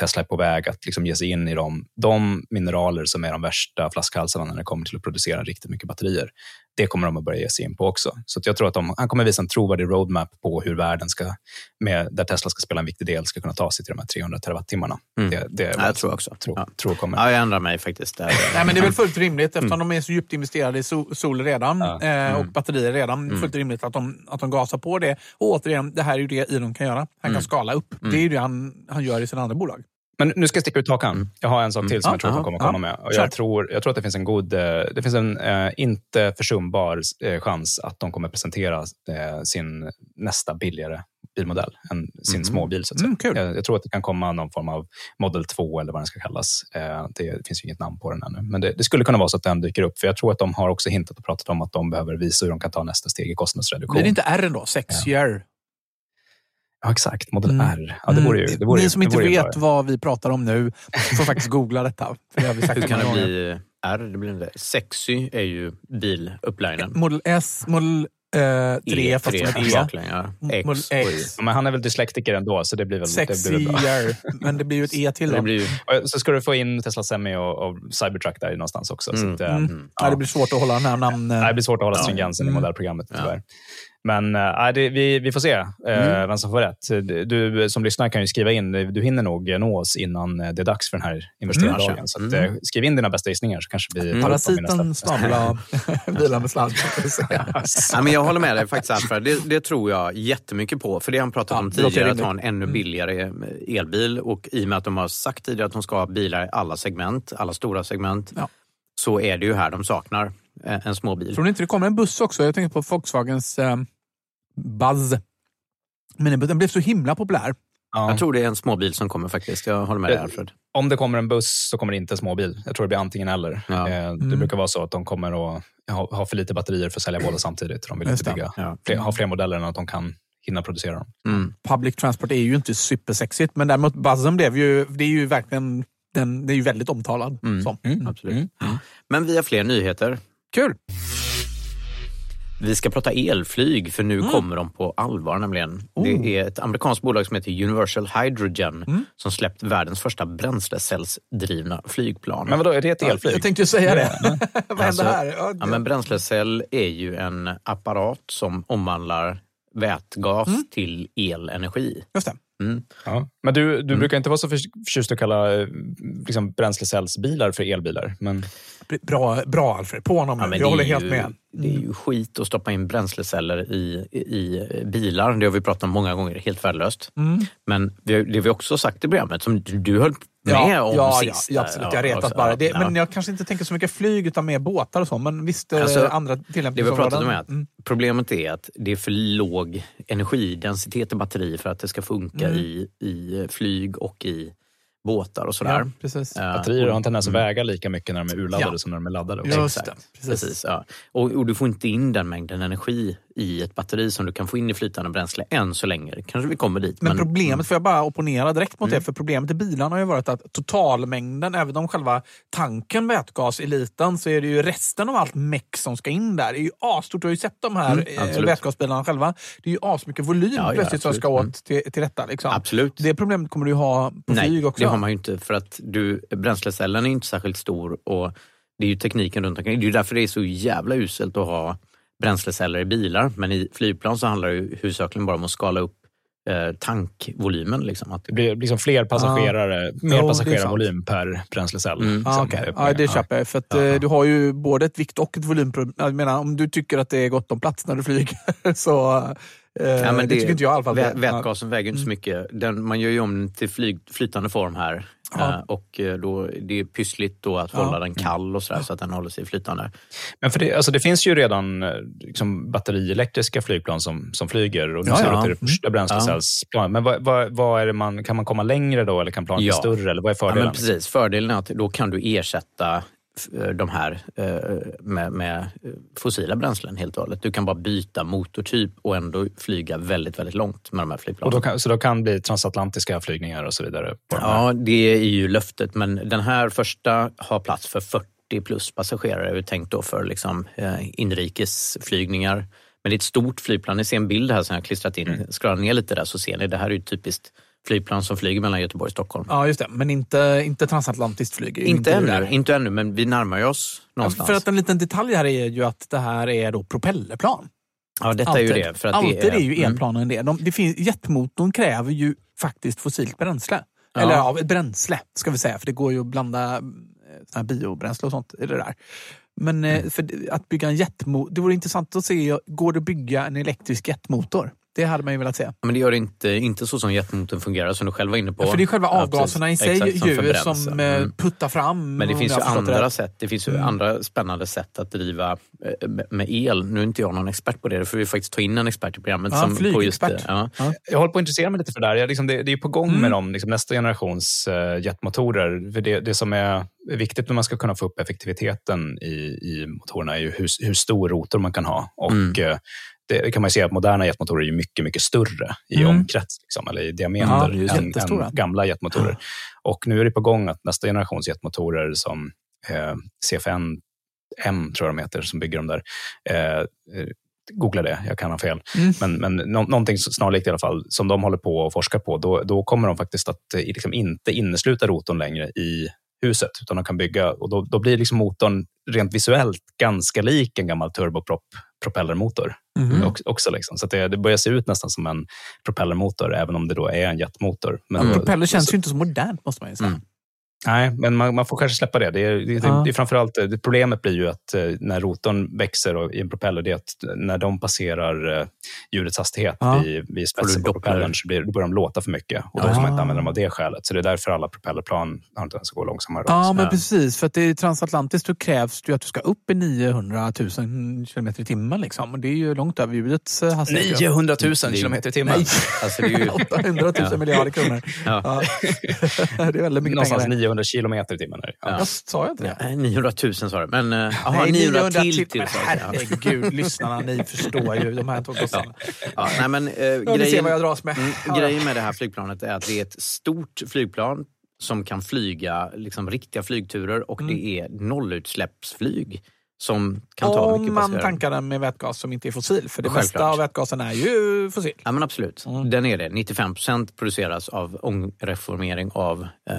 Tesla är på väg att liksom ge sig in i de, de mineraler som är de värsta flaskhalsarna när det kommer till att producera riktigt mycket batterier. Det kommer de att börja ge sig in på också. Så att jag tror att de, han kommer visa en trovärdig roadmap på hur världen ska, med, där Tesla ska spela en viktig del, ska kunna ta sig till de här 300 terawattimmarna. Mm. Det, det är Ja, vad jag tror också. Tror, Ja. tror kommer. Ja, jag ändrar mig faktiskt. Där. Nej, men det är väl fullt rimligt eftersom de är så djupt investerade i sol, redan Ja. eh, och batterier redan. Fullt rimligt att de, att de gasar på det. Och återigen, det här är ju det Elon kan göra. Han kan skala upp. Det är ju det han, han gör i sina andra bolag. Men nu ska jag sticka ut hakan. Jag har en sak till som Ja, jag tror att de kommer komma med. Och jag, tror, jag tror att det finns en god, eh, det finns en eh, inte försumbar eh, chans att de kommer presentera eh, sin nästa billigare bilmodell än sin småbil. Så att säga. Mm, kul. jag, jag tror att det kan komma någon form av Model 2 eller vad den ska kallas. Eh, det, finns ju inget namn på den ännu. Men det, det skulle kunna vara så att den dyker upp. För jag tror att de har också hintat och pratat om att de behöver visa hur de kan ta nästa steg i kostnadsreduktion. Blir det inte R då? Sexier? Ja, exakt. Model Mm. R. Ja, det vore ju, det vore Ni ju- som det inte vet vad vi pratar om nu får faktiskt googla detta. För det har vi sagt Hur kan det gånger. bli R? Det blir inte. Sexy är ju bilupplinen. Model S, Model eh, 3 fast som ett E. baklänga. X. Model X. Ja, Men han är väl dyslektiker ändå, så det blir väl, det blir väl bra. Men det blir ju ett E till Det då. blir ju... Så ska du få in Tesla Semi och, och Cybertruck där någonstans också. Så att, eh, Mm. Ja, det blir svårt att hålla den här namn... nej, det blir svårt att hålla stringensen i Mm. modellprogrammet tyvärr. Men äh, det, vi, vi får se eh, Mm. vem som får rätt. Du, som lyssnar kan ju skriva in. Du hinner nog nå oss innan eh, det är dags för den här investerardagen. Mm. Så att, eh, skriv in dina bästa gissningar så kanske vi tar upp dem i Parasiten nästa. snabla bilar med sladd. så att säga. Ja, men jag håller med dig faktiskt Alfred. Det, det tror jag jättemycket på. För det har han pratat Ja, om tidigare, att ha en ännu billigare eh, elbil. Och i och med att de har sagt tidigare att de ska ha bilar i alla segment, alla stora segment, Ja. så är det ju här de saknar en småbil. Tror ni inte det kommer en buss också? Jag tänker på Volkswagens eh, Buzz. Men den blev så himla populär. Ja. Jag tror det är en småbil som kommer faktiskt. Jag håller med dig Alfred. Om det kommer en buss så kommer det inte en småbil. Jag tror det blir antingen eller. Ja. Eh, Det Mm. brukar vara så att de kommer att ha, ha för lite batterier för att sälja båda samtidigt. De vill Just inte bygga, Ja. fler, ha fler modeller än att de kan hinna producera dem. Mm. Public transport är ju inte supersexigt, men däremot Buzzen blev ju, det är ju verkligen den, det är ju väldigt omtalad. Mm. Så. Absolut. Mm. Men vi har fler nyheter. Kul! Vi ska prata elflyg, för nu Mm. kommer de på allvar nämligen. Oh. Det är ett amerikanskt bolag som heter Universal Hydrogen Mm. som släppt världens första bränslecellsdrivna flygplan. Men vadå, är det ett elflyg? Jag tänkte ju säga det. Vad Alltså, här? Ja, Ja, men bränslecell är ju en apparat som omvandlar vätgas Mm. till elenergi. Just det. Mm. Ja. Men du, du Mm. brukar inte vara så förtjust att kalla eh, liksom, bränslecellsbilar för elbilar. Men Bra, bra Alfred, på honom Ja, Jag det håller är helt ju, med. Det är ju skit att stoppa in bränsleceller i, i bilar. Det har vi pratat om många gånger, helt värdelöst. Mm. Men har- det vi också sagt i programmet, som du, du höll med Ja, om ja, sist. ja, absolut. Jag Ja, retas också. bara. Det, Ja. Men jag kanske inte tänker så mycket flyg utan mer båtar och så. Men visst, eh, Alltså, andra Det vi har tillämpningsområden. pratat om är att Mm. problemet är att det är för låg energidensitet i batteri för att det ska funka Mm. i, i Eh, flyg och i båtar och sådär. Ja, precis. Eh, batterier har en tendens att mm. väga lika mycket när de är urladdade Ja. som när de är laddade. Också. Just Exakt. det, Precis. precis. ja. och, och du får inte in den mängden energi i ett batteri som du kan få in i flytande bränsle än så länge. Kanske vi kommer dit. Men problemet, får jag bara opponera direkt mot Mm. det, för problemet i bilarna har ju varit att totalmängden, även om själva tanken vätgas är liten, så är det ju resten av allt meck som ska in där. Det är ju asstort. Du har ju sett de här Mm, eh, vätgasbilarna själva. Det är ju asmycket volym Ja, ja, plötsligt som ska absolut. Mm. åt till, till detta. Liksom. Absolut. Det problemet kommer du ha på Nej, flyg också. Har man ju inte för att du, bränslecellen är inte särskilt stor och det är ju tekniken runt omkring. Det är därför det är så jävla uselt att ha bränsleceller i bilar. Men i flygplan så handlar det ju huvudsakligen bara om att skala upp eh, tankvolymen. Liksom. Att, Det blir liksom fler passagerare, mer Jo, passagerarvolym per bränslecell. Mm. liksom, Ah, är Ja, det köper jag. För att, Ja. eh, Du har ju både ett vikt och ett volymproblem. Jag menar, om du tycker att det är gott om plats när du flyger så... Eh, Ja, men det, tycker inte jag i alla fall. Vä vätgasen väger inte så Mm. mycket. Den, man gör ju om den till flyg, flytande form här. Ja. Eh, och eh, då, det är pyssligt då att Ja. hålla den kall och sådär, så att den håller sig flytande. Men för det, alltså det finns ju redan eh, liksom, batterielektriska flygplan som, som flyger och nu Ja, ser ja. det första bränslecellsplanet. Men vad, vad, vad är det man, kan man komma längre då eller kan planet Ja. bli större? Eller vad är Ja, fördelen? men precis. Fördelen är att då kan du ersätta eh, de här eh, med, med eh, fossila bränslen helt och hållet. Du kan bara byta motortyp och ändå flyga väldigt, väldigt långt med de här och flygplanen. då kan, så då kan det bli transatlantiska flygningar och så vidare? De. Ja, det är ju löftet. Men den här första har plats för 40 plus passagerare. är ju tänkt då för liksom, eh, inrikesflygningar. Men det är ett stort flygplan. Ni ser en bild här som jag har klistrat in. Mm. Scrolla ner lite där så ser ni. Det här är ju typiskt flygplan som flyger mellan Göteborg och Stockholm. Ja, just det. Men inte, inte transatlantiskt flyg. är Inte där. ännu, inte ännu, men vi närmar ju oss någonstans. För att en liten detalj här är ju att det här är då propellerplan. ja, detta är ju det. För att Alltid det är, ju mm. elplanen det. De, det finns, jetmotorn kräver ju faktiskt fossilt bränsle. Ja. Eller ja, bränsle ska vi säga, för det går ju att blanda eh, sån här biobränsle och sånt i det där. Men Mm. eh, för att bygga en jetmotor, det vore intressant att se, går det att bygga en elektrisk jetmotor? Det hade man ju velat se. Men det gör det inte, inte så som jetmotorn fungerar som du själv var inne på. Ja, för det är själva Ja, avgaserna precis. i sig Exakt, som ju som, eh, Mm. puttar fram. Men det finns ju det andra rätt. sätt. Det finns ju Mm. andra spännande sätt att driva eh, med- el. Nu är inte jag någon expert på det, det får vi faktiskt ta in en expert i programmet. Ja, som på just det. Ja. Jag håller på att intressera mig lite för det där. Jag, liksom, det, det är på gång Mm. med dem, liksom, nästa generations uh, jetmotorer. För det, det som är viktigt när man ska kunna få upp effektiviteten i, i motorerna är ju hur, hur stor rotor man kan ha. Och Mm. Det kan man se att moderna jetmotorer är mycket, mycket större i Mm. omkrets, liksom, eller i diameter, Ja, än, än gamla jetmotorer. Och nu är det på gång att nästa generations jetmotorer som eh, CFN M, tror jag de heter, som bygger dem där. Eh, eh, googla det, jag kan ha fel. Mm. Men, men nå, någonting snarlikt i alla fall, som de håller på och forskar på, då, då kommer de faktiskt att eh, liksom inte innesluta rotorn längre i huset, utan de kan bygga, och då, då blir liksom motorn rent visuellt ganska lik en gammal turboprop propellermotor. Mhm. Också, också liksom. Så att det, det börjar se ut nästan som en propellermotor, även om det då är en jetmotor. Men, Ja, propeller känns så- ju inte så modernt måste man ju säga. Mm. Nej, men man, man får kanske släppa det. Det är, det, Ja. det framförallt, det, problemet blir ju att eh, när rotorn växer och, i en propeller, det är att när de passerar eh, ljudets hastighet Ja. vid, vid spetsen på dopplar. propellern så blir, då börjar de låta för mycket. Och då Ja. får man inte använda dem av det skälet. Så det är därför alla propellerplan har inte ens gå långsammare. Ja, men Eh, precis. För att det är transatlantiskt då krävs det ju att du ska upp i 900 000 km i timmen. Liksom. Och det är ju långt över ljudets eh, hastighet. 900 000 Det är- kilometer i timmen. Nej, Alltså, det är ju, 800 000 Ja. miljarder kronor. ja. Ja. det är väldigt mycket Någonstans pengar. 900 kilometer i timmen. Ja. Jag sa jag inte det? Nej, 900 000 sa du, men uh, aha, Nej, 900 till. till. till Men ja. herregud, lyssnarna, ni förstår ju de här två gossarna. Ja, nej, men, uh, Ja, grejen, vad jag dras med. mm, grejen med det här flygplanet är att det är ett stort flygplan som kan flyga liksom, riktiga flygturer och Mm. det är nollutsläppsflyg. Som kan ta Om mycket man passagerare. tankar den med vätgas som inte är fossil. För det Självklart. mesta av vätgasen är ju fossil. Ja men absolut, den är det. 95 procent produceras av ångreformering av eh,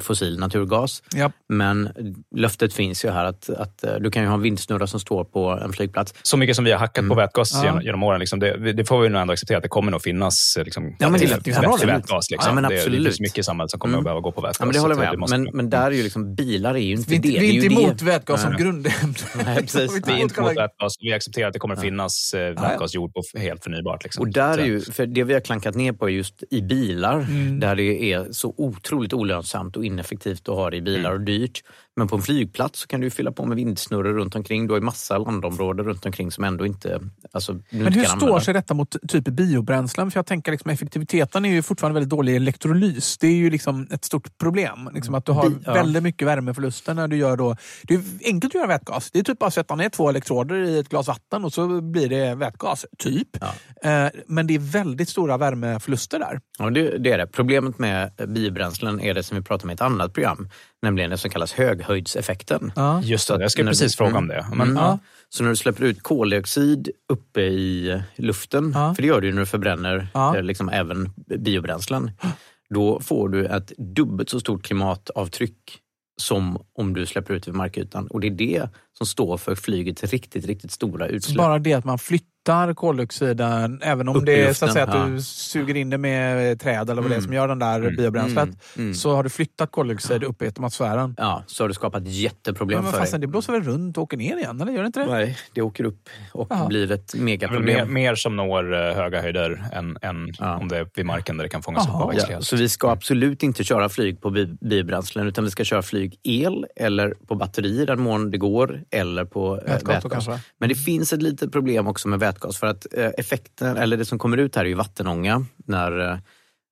fossil naturgas. Ja. Men löftet finns ju här att, att eh, du kan ju ha en vindsnurra som står på en flygplats. Så mycket som vi har hackat på vätgas Ja. genom, genom åren, liksom, det, det får vi nog ändå acceptera att det kommer nog finnas eh, liksom, Ja, men till, det- det- absolut. vätgas. Liksom. Ja, men det, det absolut. finns mycket i samhället som kommer Mm. att behöva gå på vätgas. Ja, men det håller jag med det om. Men, men där är ju liksom, bilar är ju inte Vi, det. vi är det inte emot det. vätgas som grundämne. Nej, precis. Vi är inte mot vätgas. Vi accepterar att det kommer att finnas eh, vätgas gjord på helt förnybart. Liksom. Och där är ju, för det vi har klankat ner på är just i bilar, där det är så otroligt olönsamt och ineffektivt att ha det i bilar och dyrt. Men på en flygplats så kan du fylla på med vindsnurror runt omkring. Du har ju massa landområden runt omkring som ändå inte... Alltså, Men inte hur står använda. sig detta mot typ biobränslen? För jag tänker liksom effektiviteten är ju fortfarande väldigt dålig i elektrolys. Det är ju liksom ett stort problem. Liksom att du har Bi- ja. väldigt mycket värmeförluster när du gör då... Det är enkelt att göra vätgas. Det är typ bara att sätta ner två elektroder i ett glas vatten och så blir det vätgas. Typ. Eh, Men det är väldigt stora värmeförluster där. Ja, det, det är det. Problemet med biobränslen är det som vi pratade om i ett annat program, nämligen det som kallas höghöjdseffekten. Ja. Just det, att jag skulle precis du- fråga om det. Men, Mm. ja. Så när du släpper ut koldioxid uppe i luften, Ja. för det gör du ju när du förbränner Ja. eh, liksom även biobränslen, då får du ett dubbelt så stort klimatavtryck som om du släpper ut vid markytan. Och det är det som står för flygets riktigt, riktigt stora utsläpp. bara det att man flyttar koldioxiden, även om Upp det är så att, säga, att ja. du suger in det med träd eller vad det är Mm. som gör den där Mm. biobränslet, Mm, mm. så har du flyttat koldioxid upp i atmosfären. Ja, så har du skapat jätteproblem Men, men för fasen, dig. det blåser väl runt och åker ner igen, eller gör det inte det? Nej, det åker upp och Jaha. blir ett väl mer, megaproblem. mer som når eh, höga höjder än, än Ja. om det är vid marken där det kan fångas upp Jaha. av Ja, växtlighet. så vi ska absolut inte köra flyg på bi- biobränslen utan vi ska köra flyg el eller på batterier den mån det går eller på eh, Vätgas då vätgas. Men det finns ett litet problem också med vätgas för att eh, effekten, eller det som kommer ut här är ju vattenånga när, eh,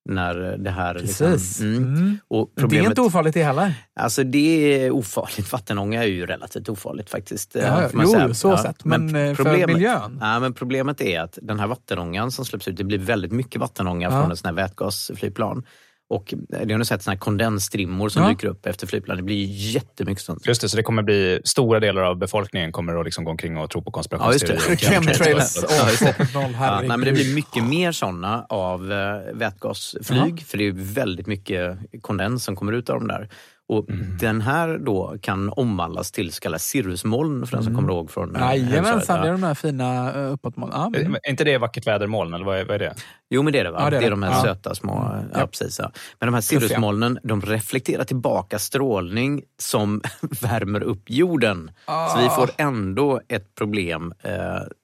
när det här... Precis. mm. Mm. Och Det är problemet, inte ofarligt det heller. alltså det är ofarligt. Vattenånga är ju relativt ofarligt faktiskt. Ja, jo, säga. så sett. Men, eh, för miljön? Ja, men problemet är att den här vattenångan som släpps ut, det blir väldigt mycket vattenånga Ja. från ett sånt här vätgasflygplan. Och det har ni sett såna här kondensstrimmor som Ja. dyker upp efter flygplan. Det blir jättemycket sånt. Just det, så det kommer bli stora delar av befolkningen kommer att liksom gå omkring och tro på Ja, just det. konspirationsteorier. Chemtrails Ja, det. och 2.0, Ja, herregud. nej, men det blir mycket mer sådana av eh, vätgasflyg, Jaha. för det är väldigt mycket kondens som kommer ut av dem där. Och Mm. Den här då kan omvandlas till så kallade cirrusmoln, för den som kommer ihåg från eh, Jajamensan, det är de där fina uppåtmålen. Ja, Är mm. är inte det vackert vädermoln, eller vad är, vad är det? Jo, men det är det. Va? Ja, det är det, är de här Ja. söta små... Ja, Ja. precis. Ja. Men de här cirrusmolnen de reflekterar tillbaka strålning som värmer upp jorden. Så vi Ah. får ändå ett problem eh,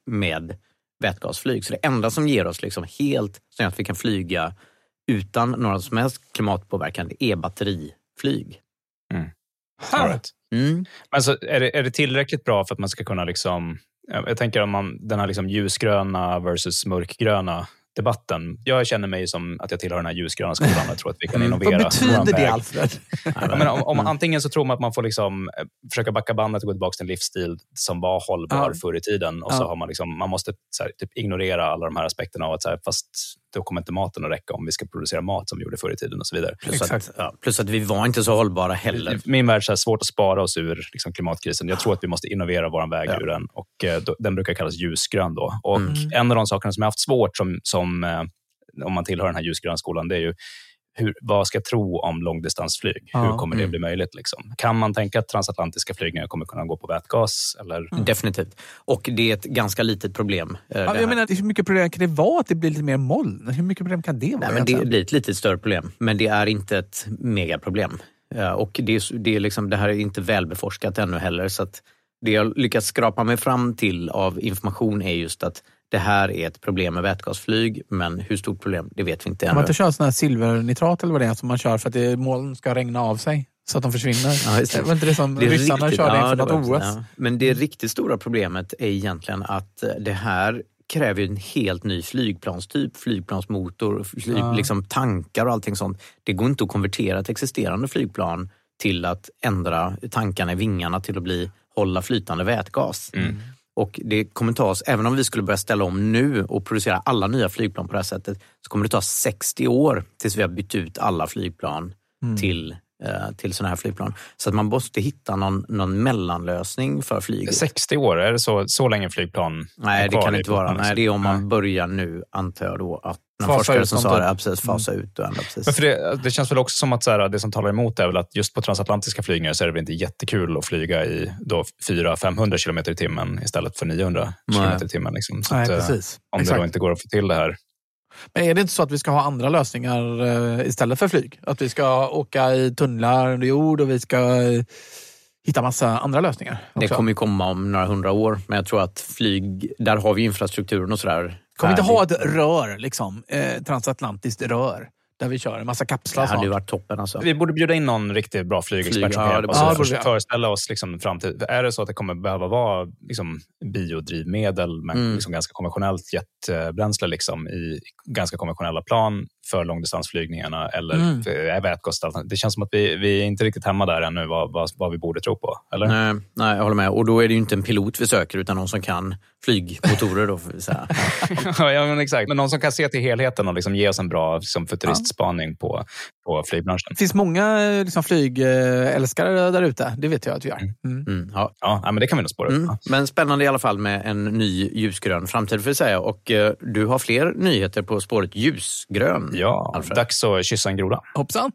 med vätgasflyg. Så det enda som ger oss liksom helt så att vi kan flyga utan några som helst klimatpåverkan det är batteriflyg. All right. Mm. Men så är, det, är det tillräckligt bra för att man ska kunna... Liksom, jag tänker om man, den här liksom ljusgröna versus mörkgröna debatten. Jag känner mig som att jag tillhör den här ljusgröna skolan. Jag tror att vi kan innovera. Vad betyder det. Alfred? Men om, om, antingen så tror man att man får liksom, eh, försöka backa bandet och gå tillbaka till en livsstil som var hållbar Ja. förr i tiden. Och så Ja. har man, liksom, man måste så här, typ ignorera alla de här aspekterna av att så här, fast då kommer inte maten att räcka om vi ska producera mat som vi gjorde förr i tiden och så vidare. Plus, Exakt. att, ja, plus att vi var inte så hållbara heller. I min värld är det svårt att spara oss ur liksom, klimatkrisen. Jag tror att vi måste innovera vår väg Ja. ur den. Och, eh, då, den brukar kallas ljusgrön. Då. Och Mm. En av de sakerna som jag haft svårt, som, som, eh, om man tillhör den här ljusgröna skolan, det är ju hur, vad ska jag tro om långdistansflyg? Ja. Hur kommer det Mm. bli möjligt? Liksom? Kan man tänka att transatlantiska flygningar kommer kunna gå på vätgas? Eller? Definitivt. Och det är ett ganska litet problem. eh, det Ja, här. jag menar, hur mycket problem kan det vara att det blir lite mer moln? Hur mycket problem kan det vara? Nej, men det blir ett lite större problem, men det är inte ett megaproblem. Och det, är, det, är liksom, det här är inte välbeforskat ännu heller. Så att det jag lyckats skrapa mig fram till av information är just att det här är ett problem med vätgasflyg, men hur stort problem, det vet vi inte Kan man ännu. inte köra sån här silvernitrat eller vad det är som man kör för att det, moln ska regna av sig? Så att de försvinner. Ja, just det. var inte det som Det är ryssarna riktigt- körde ja, inför något OS? ja. Men det riktigt stora problemet är egentligen att eh, det här kräver ju en helt ny flygplanstyp, flygplansmotor, flyg, Ja. liksom tankar och allting sånt. Det går inte att konvertera ett existerande flygplan till att ändra tankarna i vingarna till att bli hålla flytande vätgas. Och det kommer ta oss, även om vi skulle börja ställa om nu och producera alla nya flygplan på det här sättet, så kommer det ta 60 år tills vi har bytt ut alla flygplan till eh, till sådana här flygplan. Så att man måste hitta någon, någon mellanlösning för flyget. 60 år, är det så, så länge flygplan Nej, det kan inte vara. Nej, det är om man Nej. börjar nu, antar jag då, att någon Fasa forskare som sa det, ja, precis, fasa ut och ändra precis. Men för det, det känns väl också som att så här, det som talar emot är väl att just på transatlantiska flygningar så är det väl inte jättekul att flyga i då 400-500 km i timmen istället för 900 Nej. km i timmen. Liksom. Så Nej, att, eh, precis. om det Exakt. då inte går att få till det här. Men är det inte så att vi ska ha andra lösningar eh, istället för flyg? Att vi ska åka i tunnlar under jord och vi ska eh, hitta massa andra lösningar? Det också? kommer ju komma om några hundra år, men jag tror att flyg, där har vi infrastrukturen och sådär. Kommer vi inte ha ett rör, liksom, eh, transatlantiskt rör, där vi kör en massa kapslar Det hade ju varit toppen alltså. Vi borde bjuda in någon riktigt bra flygexpert Flyg, som ja, oss för- göra. föreställa oss liksom framtid. Är det så att det kommer behöva vara liksom biodrivmedel med Mm. liksom ganska konventionellt jetbränsle liksom, i ganska konventionella plan för långdistansflygningarna eller Mm. är vätgasalternativ? Det känns som att vi, vi är inte riktigt hemma där ännu vad, vad, vad vi borde tro på. Eller? Nej, nej, jag håller med. Och då är det ju inte en pilot vi söker, utan någon som kan flygmotorer. Då, vi säga. ja, men exakt. Men någon som kan se till helheten och liksom ge oss en bra liksom, futuristspaning på, på flygbranschen. Det finns många eh, liksom, flygälskare där ute. Det vet jag att vi gör. Mm. Mm, ja. Ja, ja, men det kan vi nog spåra. Mm. Men spännande i alla fall med en ny ljusgrön framtid, får vi säga. Och eh, du har fler nyheter på spåret ljusgrön. Ja, Alfred. dags att kyssa en groda. Hoppsan.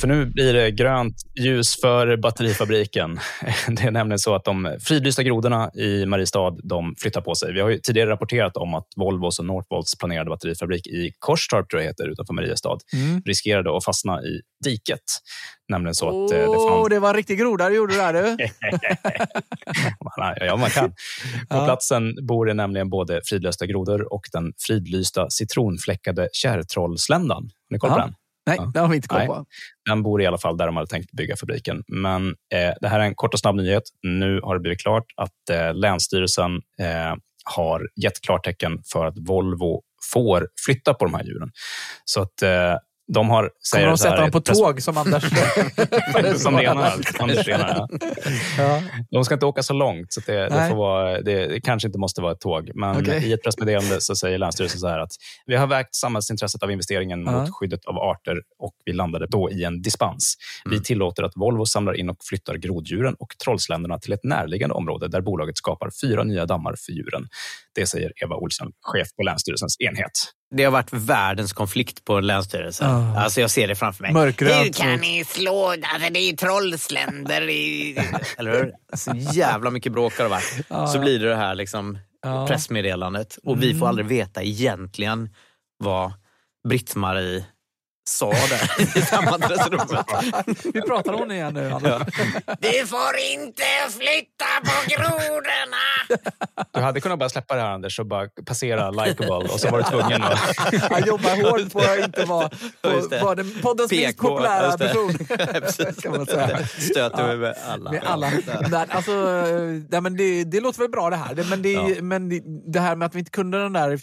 För nu blir det grönt ljus för batterifabriken. Det är nämligen så att de fridlysta grodorna i Mariestad de flyttar på sig. Vi har ju tidigare rapporterat om att Volvos och Northvolts planerade batterifabrik i Korstorp, tror jag heter, utanför Mariestad, Mm. riskerade att fastna i diket. Nämligen så att eh, det Åh, fanns... det var en riktig groda du gjorde där du. ja, man kan. På platsen bor det nämligen både fridlysta grodor och den fridlysta citronfläckade kärrtrollsländan. Har ni koll på den? Nej, Ja. det har vi inte koll på. Den bor i alla fall där de hade tänkt bygga fabriken. Men eh, det här är en kort och snabb nyhet. Nu har det blivit klart att eh, Länsstyrelsen eh, har gett klartecken för att Volvo får flytta på de här djuren. Så att eh, de har... Kommer de sätta i på tåg som Anders? som renar. Anders renar, ja. ja. De ska inte åka så långt, så det, det, vara, det, det kanske inte måste vara ett tåg. Men Okej. i ett pressmeddelande så säger Länsstyrelsen så här att vi har vägt samhällsintresset av investeringen Ja. mot skyddet av arter och vi landade då i en dispens. Mm. Vi tillåter att Volvo samlar in och flyttar groddjuren och trollsländerna till ett närliggande område där bolaget skapar fyra nya dammar för djuren. Det säger Eva Olsen, chef på Länsstyrelsens enhet. Det har varit världens konflikt på Länsstyrelsen. Ja. Alltså jag ser det framför mig. Mörkgrönt Hur kan ni slå? Alltså det är ju trollsländer. i- Eller hur? Så jävla mycket bråk har det varit. Ja. Så blir det det här liksom Ja. pressmeddelandet. Och vi får Mm. aldrig veta egentligen vad Britt-Marie sa där i sammanträdesrummet. Vi pratar om det igen nu. Anders. Du får inte flytta på grodorna! Du hade kunnat bara släppa det här Anders och bara passera likeable och så var du tvungen att... Han jobbar hårt på att inte vara, Ja, vara den poddens minst PK, populära just det. person. Kan man säga. Stöter Ja. vi med alla. Med alla. Nej, alltså, nej, men det, det låter väl bra det här. Men det, Ja. men det, det här med att vi inte kunde den där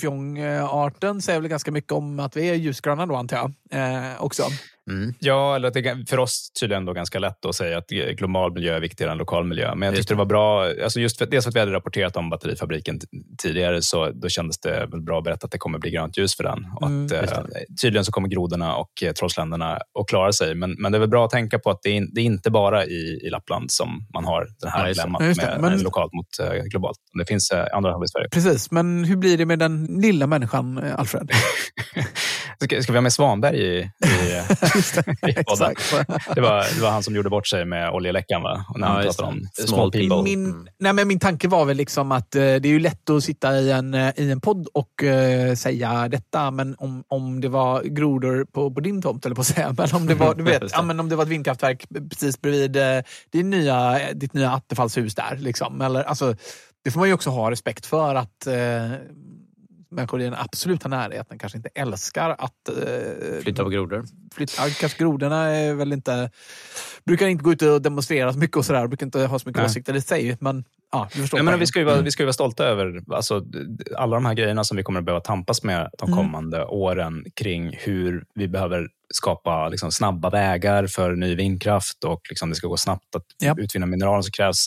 Fjongarten säger väl ganska mycket om att vi är ljusgröna då antar jag. Eh, också. Mm. Ja, eller att det för oss tydligen då ganska lätt att säga att global miljö är viktigare än lokal miljö. Men jag tyckte det var bra, alltså just för, dels för att vi hade rapporterat om batterifabriken tidigare, så då kändes det bra att berätta att det kommer bli grönt ljus för den. Och Mm, att, eh, tydligen så kommer grodorna och eh, trollsländerna att klara sig. Men, men det är väl bra att tänka på att det är, in, det är inte bara i, i Lappland som man har den här dilemmat Ja, med, Men- med lokalt mot eh, globalt. Det finns eh, andra håll i Sverige. Precis, men hur blir det med den lilla människan, eh, Alfred? Ska, ska vi ha med Svanberg i, i, i podden? Det var, det var han som gjorde bort sig med oljeläckan, va? Och när Ja, han just pratade om small Small people. Min, nej men min tanke var väl liksom att eh, det är ju lätt att sitta i en, eh, i en podd och eh, säga detta, men om, om det var grodor på, på din tomt, eller på att säga, men om det var, du vet, ja, men om det var ett vindkraftverk precis bredvid eh, din nya, ditt nya Attefallshus där. Liksom. Eller, alltså, det får man ju också ha respekt för att eh, människor i den absoluta närheten kanske inte älskar att eh, Flytta på grodor. flytta. Kanske grodorna är väl inte, brukar inte gå ut och demonstrera så mycket och sådär. Brukar inte ha så mycket Nej. åsikter i sig. Men ja, menar, poängen. vi, ska ju vara, vi ska ju vara stolta över alltså, alla de här grejerna som vi kommer att behöva tampas med de Mm. kommande åren kring hur vi behöver skapa liksom, snabba vägar för ny vindkraft och liksom, det ska gå snabbt att Ja. utvinna mineraler som krävs.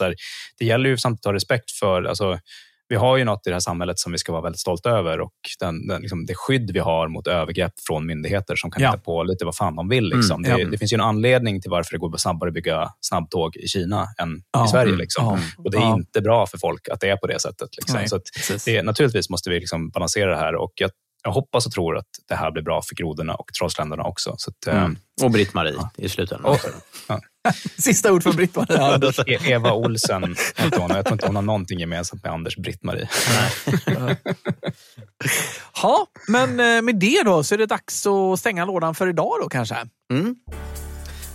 Det gäller ju samtidigt att ha respekt för alltså, vi har ju något i det här samhället som vi ska vara väldigt stolta över och den, den, liksom, det skydd vi har mot övergrepp från myndigheter som kan Ja. hitta på lite vad fan de vill. Liksom. Mm, det, ja. det finns ju en anledning till varför det går snabbare att bygga snabbtåg i Kina än Ja, i Sverige. mm, Liksom. Och det är inte bra för folk att det är på det sättet. Liksom. Nej, Så det, naturligtvis måste vi liksom balansera det här och jag, jag hoppas och tror att det här blir bra för grodorna och trollsländerna också. Så att, eh, Mm. Och Britt-Marie i slutändan. och. Sista ord från Britt-Marie. E- Eva Olsen heter hon. Jag tror inte hon har någonting gemensamt med Anders Britt-Marie. Ja, men eh, med det då så är det dags att stänga lådan för idag då kanske. Mm.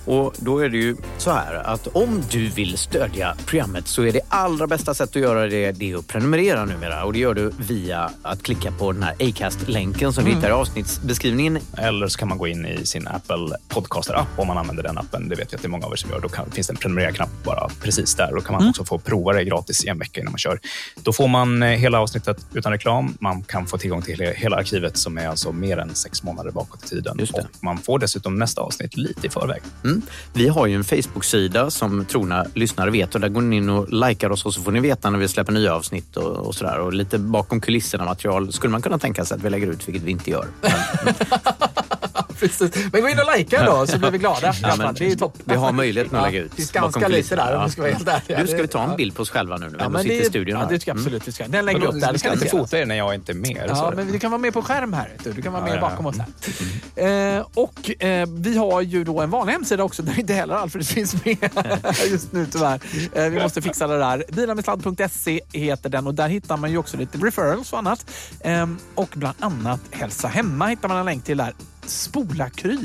Och då är det ju så här att om du vill stödja programmet så är det allra bästa sättet att göra det, det är att prenumerera numera. Och det gör du via att klicka på den här Acast-länken som du hittar i avsnittsbeskrivningen. Eller så kan man gå in i sin Apple Podcaster-app om man använder den appen. Det vet jag att det är många av er som gör. Då kan, finns det en prenumerera-knapp bara precis där. Då kan man också få prova det gratis i en vecka innan man kör. Då får man eh, hela avsnittet utan reklam. Man kan få tillgång till he- hela arkivet som är alltså mer än sex månader bakåt i tiden. Man får dessutom nästa avsnitt lite i förväg. Mm. Vi har ju en Facebook-sida som trogna lyssnare vet och där går ni in och likar oss och så får ni veta när vi släpper nya avsnitt och, och sådär. Och lite bakom kulisserna material skulle man kunna tänka sig att vi lägger ut, vilket vi inte gör. Precis. Men gå in och likea då så blir vi glada. alla men det är ju topp. Vi har möjlighet att Ja, lägga ut. Det finns ganska lite där om Ja. vi ska vara helt ärliga. Du, ska vi ta en Ja. bild på oss själva nu när vi Ja, sitter det, i studion? ja, det ska absolut. Vi ska. Den lägger vi upp där. Det ska inte fota er när jag inte är med. Ja, men du kan vara med på skärm här. Du, du kan vara Ja, med ja, bakom ja. oss här. Eh, och eh, vi har ju då en vanlig hemsida också där inte heller Alfred finns med just nu tyvärr. Eh, vi måste fixa det där. Bilarmedsladd.se heter den och där hittar man ju också lite referrals och annat. Ehm, och bland annat Hälsa Hemma hittar man en länk till där. Spola Kry.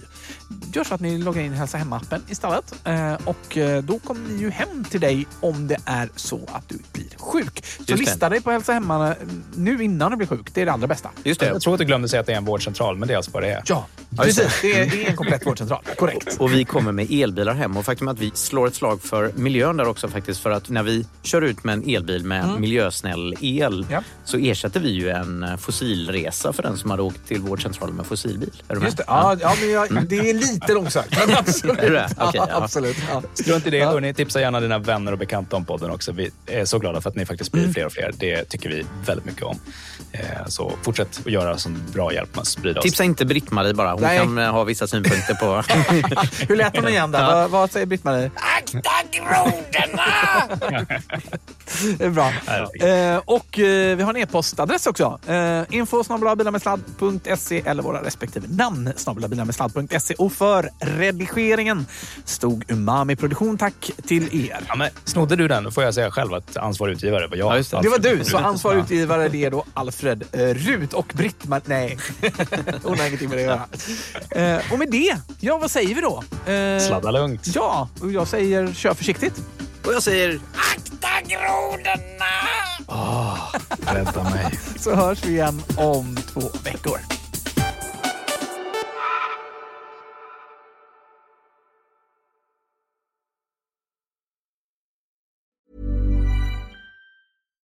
Gör så att ni loggar in i Hälsa Hemma-appen istället. Eh, och eh, då kommer ni ju hem till dig om det är så att du blir sjuk. Så lista dig på Hälsa Hemma eh, nu innan du blir sjuk. Det är det allra bästa. Just det. Jag tror att du glömde säga att det är en vårdcentral, men det är alltså vad det är. Ja, precis. Det är, det är en komplett vårdcentral. Korrekt. Och vi kommer med elbilar hem och faktum är att vi slår ett slag för miljön där också faktiskt för att när vi kör ut med en elbil med miljösnäll el Ja. så ersätter vi ju en fossilresa för den som hade åkt till vårdcentralen med fossilbil. Är du med? Just det. Ja, ja, men jag, det är lite långsökt. Men absolut. Är det? Okej, ja, ja. absolut. Ja. Strunt i det. Och ni tipsar gärna dina vänner och bekanta om podden också. Vi är så glada för att ni faktiskt blir fler och fler. Det tycker vi väldigt mycket om. Eh, Så fortsätt att göra som bra hjälp med att sprida oss. Tipsa inte Britt-Marie bara. Hon Nej. kan eh, ha vissa synpunkter på... Hur lät hon igen där? Vad, vad säger Britt-Marie? Akta grodorna! Det är bra. Eh, och eh, vi har en e-postadress också. Eh, info eller våra respektive namn bilarmedsladd.se. Och för redigeringen stod Umami Produktion. Tack till er. Ja, men snodde du den, då får jag säga själv att ansvarig utgivare var jag. Ja, det. Det var du, så ansvarig utgivare det är då Alfred eh, Rut och Britt-Marie... Nej, hon har ingenting med det att göra. Eh, och med det, ja vad säger vi då? Eh, Sladda lugnt. Ja, och jag säger kör försiktigt. Och jag säger akta grodorna! Rädda mig. Så hörs vi igen om två veckor.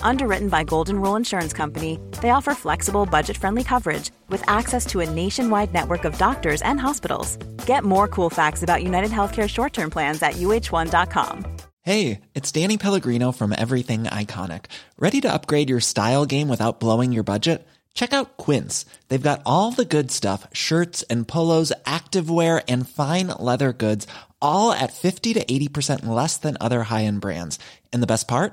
Underwritten by Golden Rule Insurance Company, they offer flexible, budget friendly coverage with access to a nationwide network of doctors and hospitals. Get more cool facts about United Healthcare short term plans at uh1.com. Hey, it's Danny Pellegrino from Everything Iconic. Ready to upgrade your style game without blowing your budget? Check out Quince. They've got all the good stuff shirts and polos, activewear, and fine leather goods, all at 50 to 80% less than other high end brands. And the best part?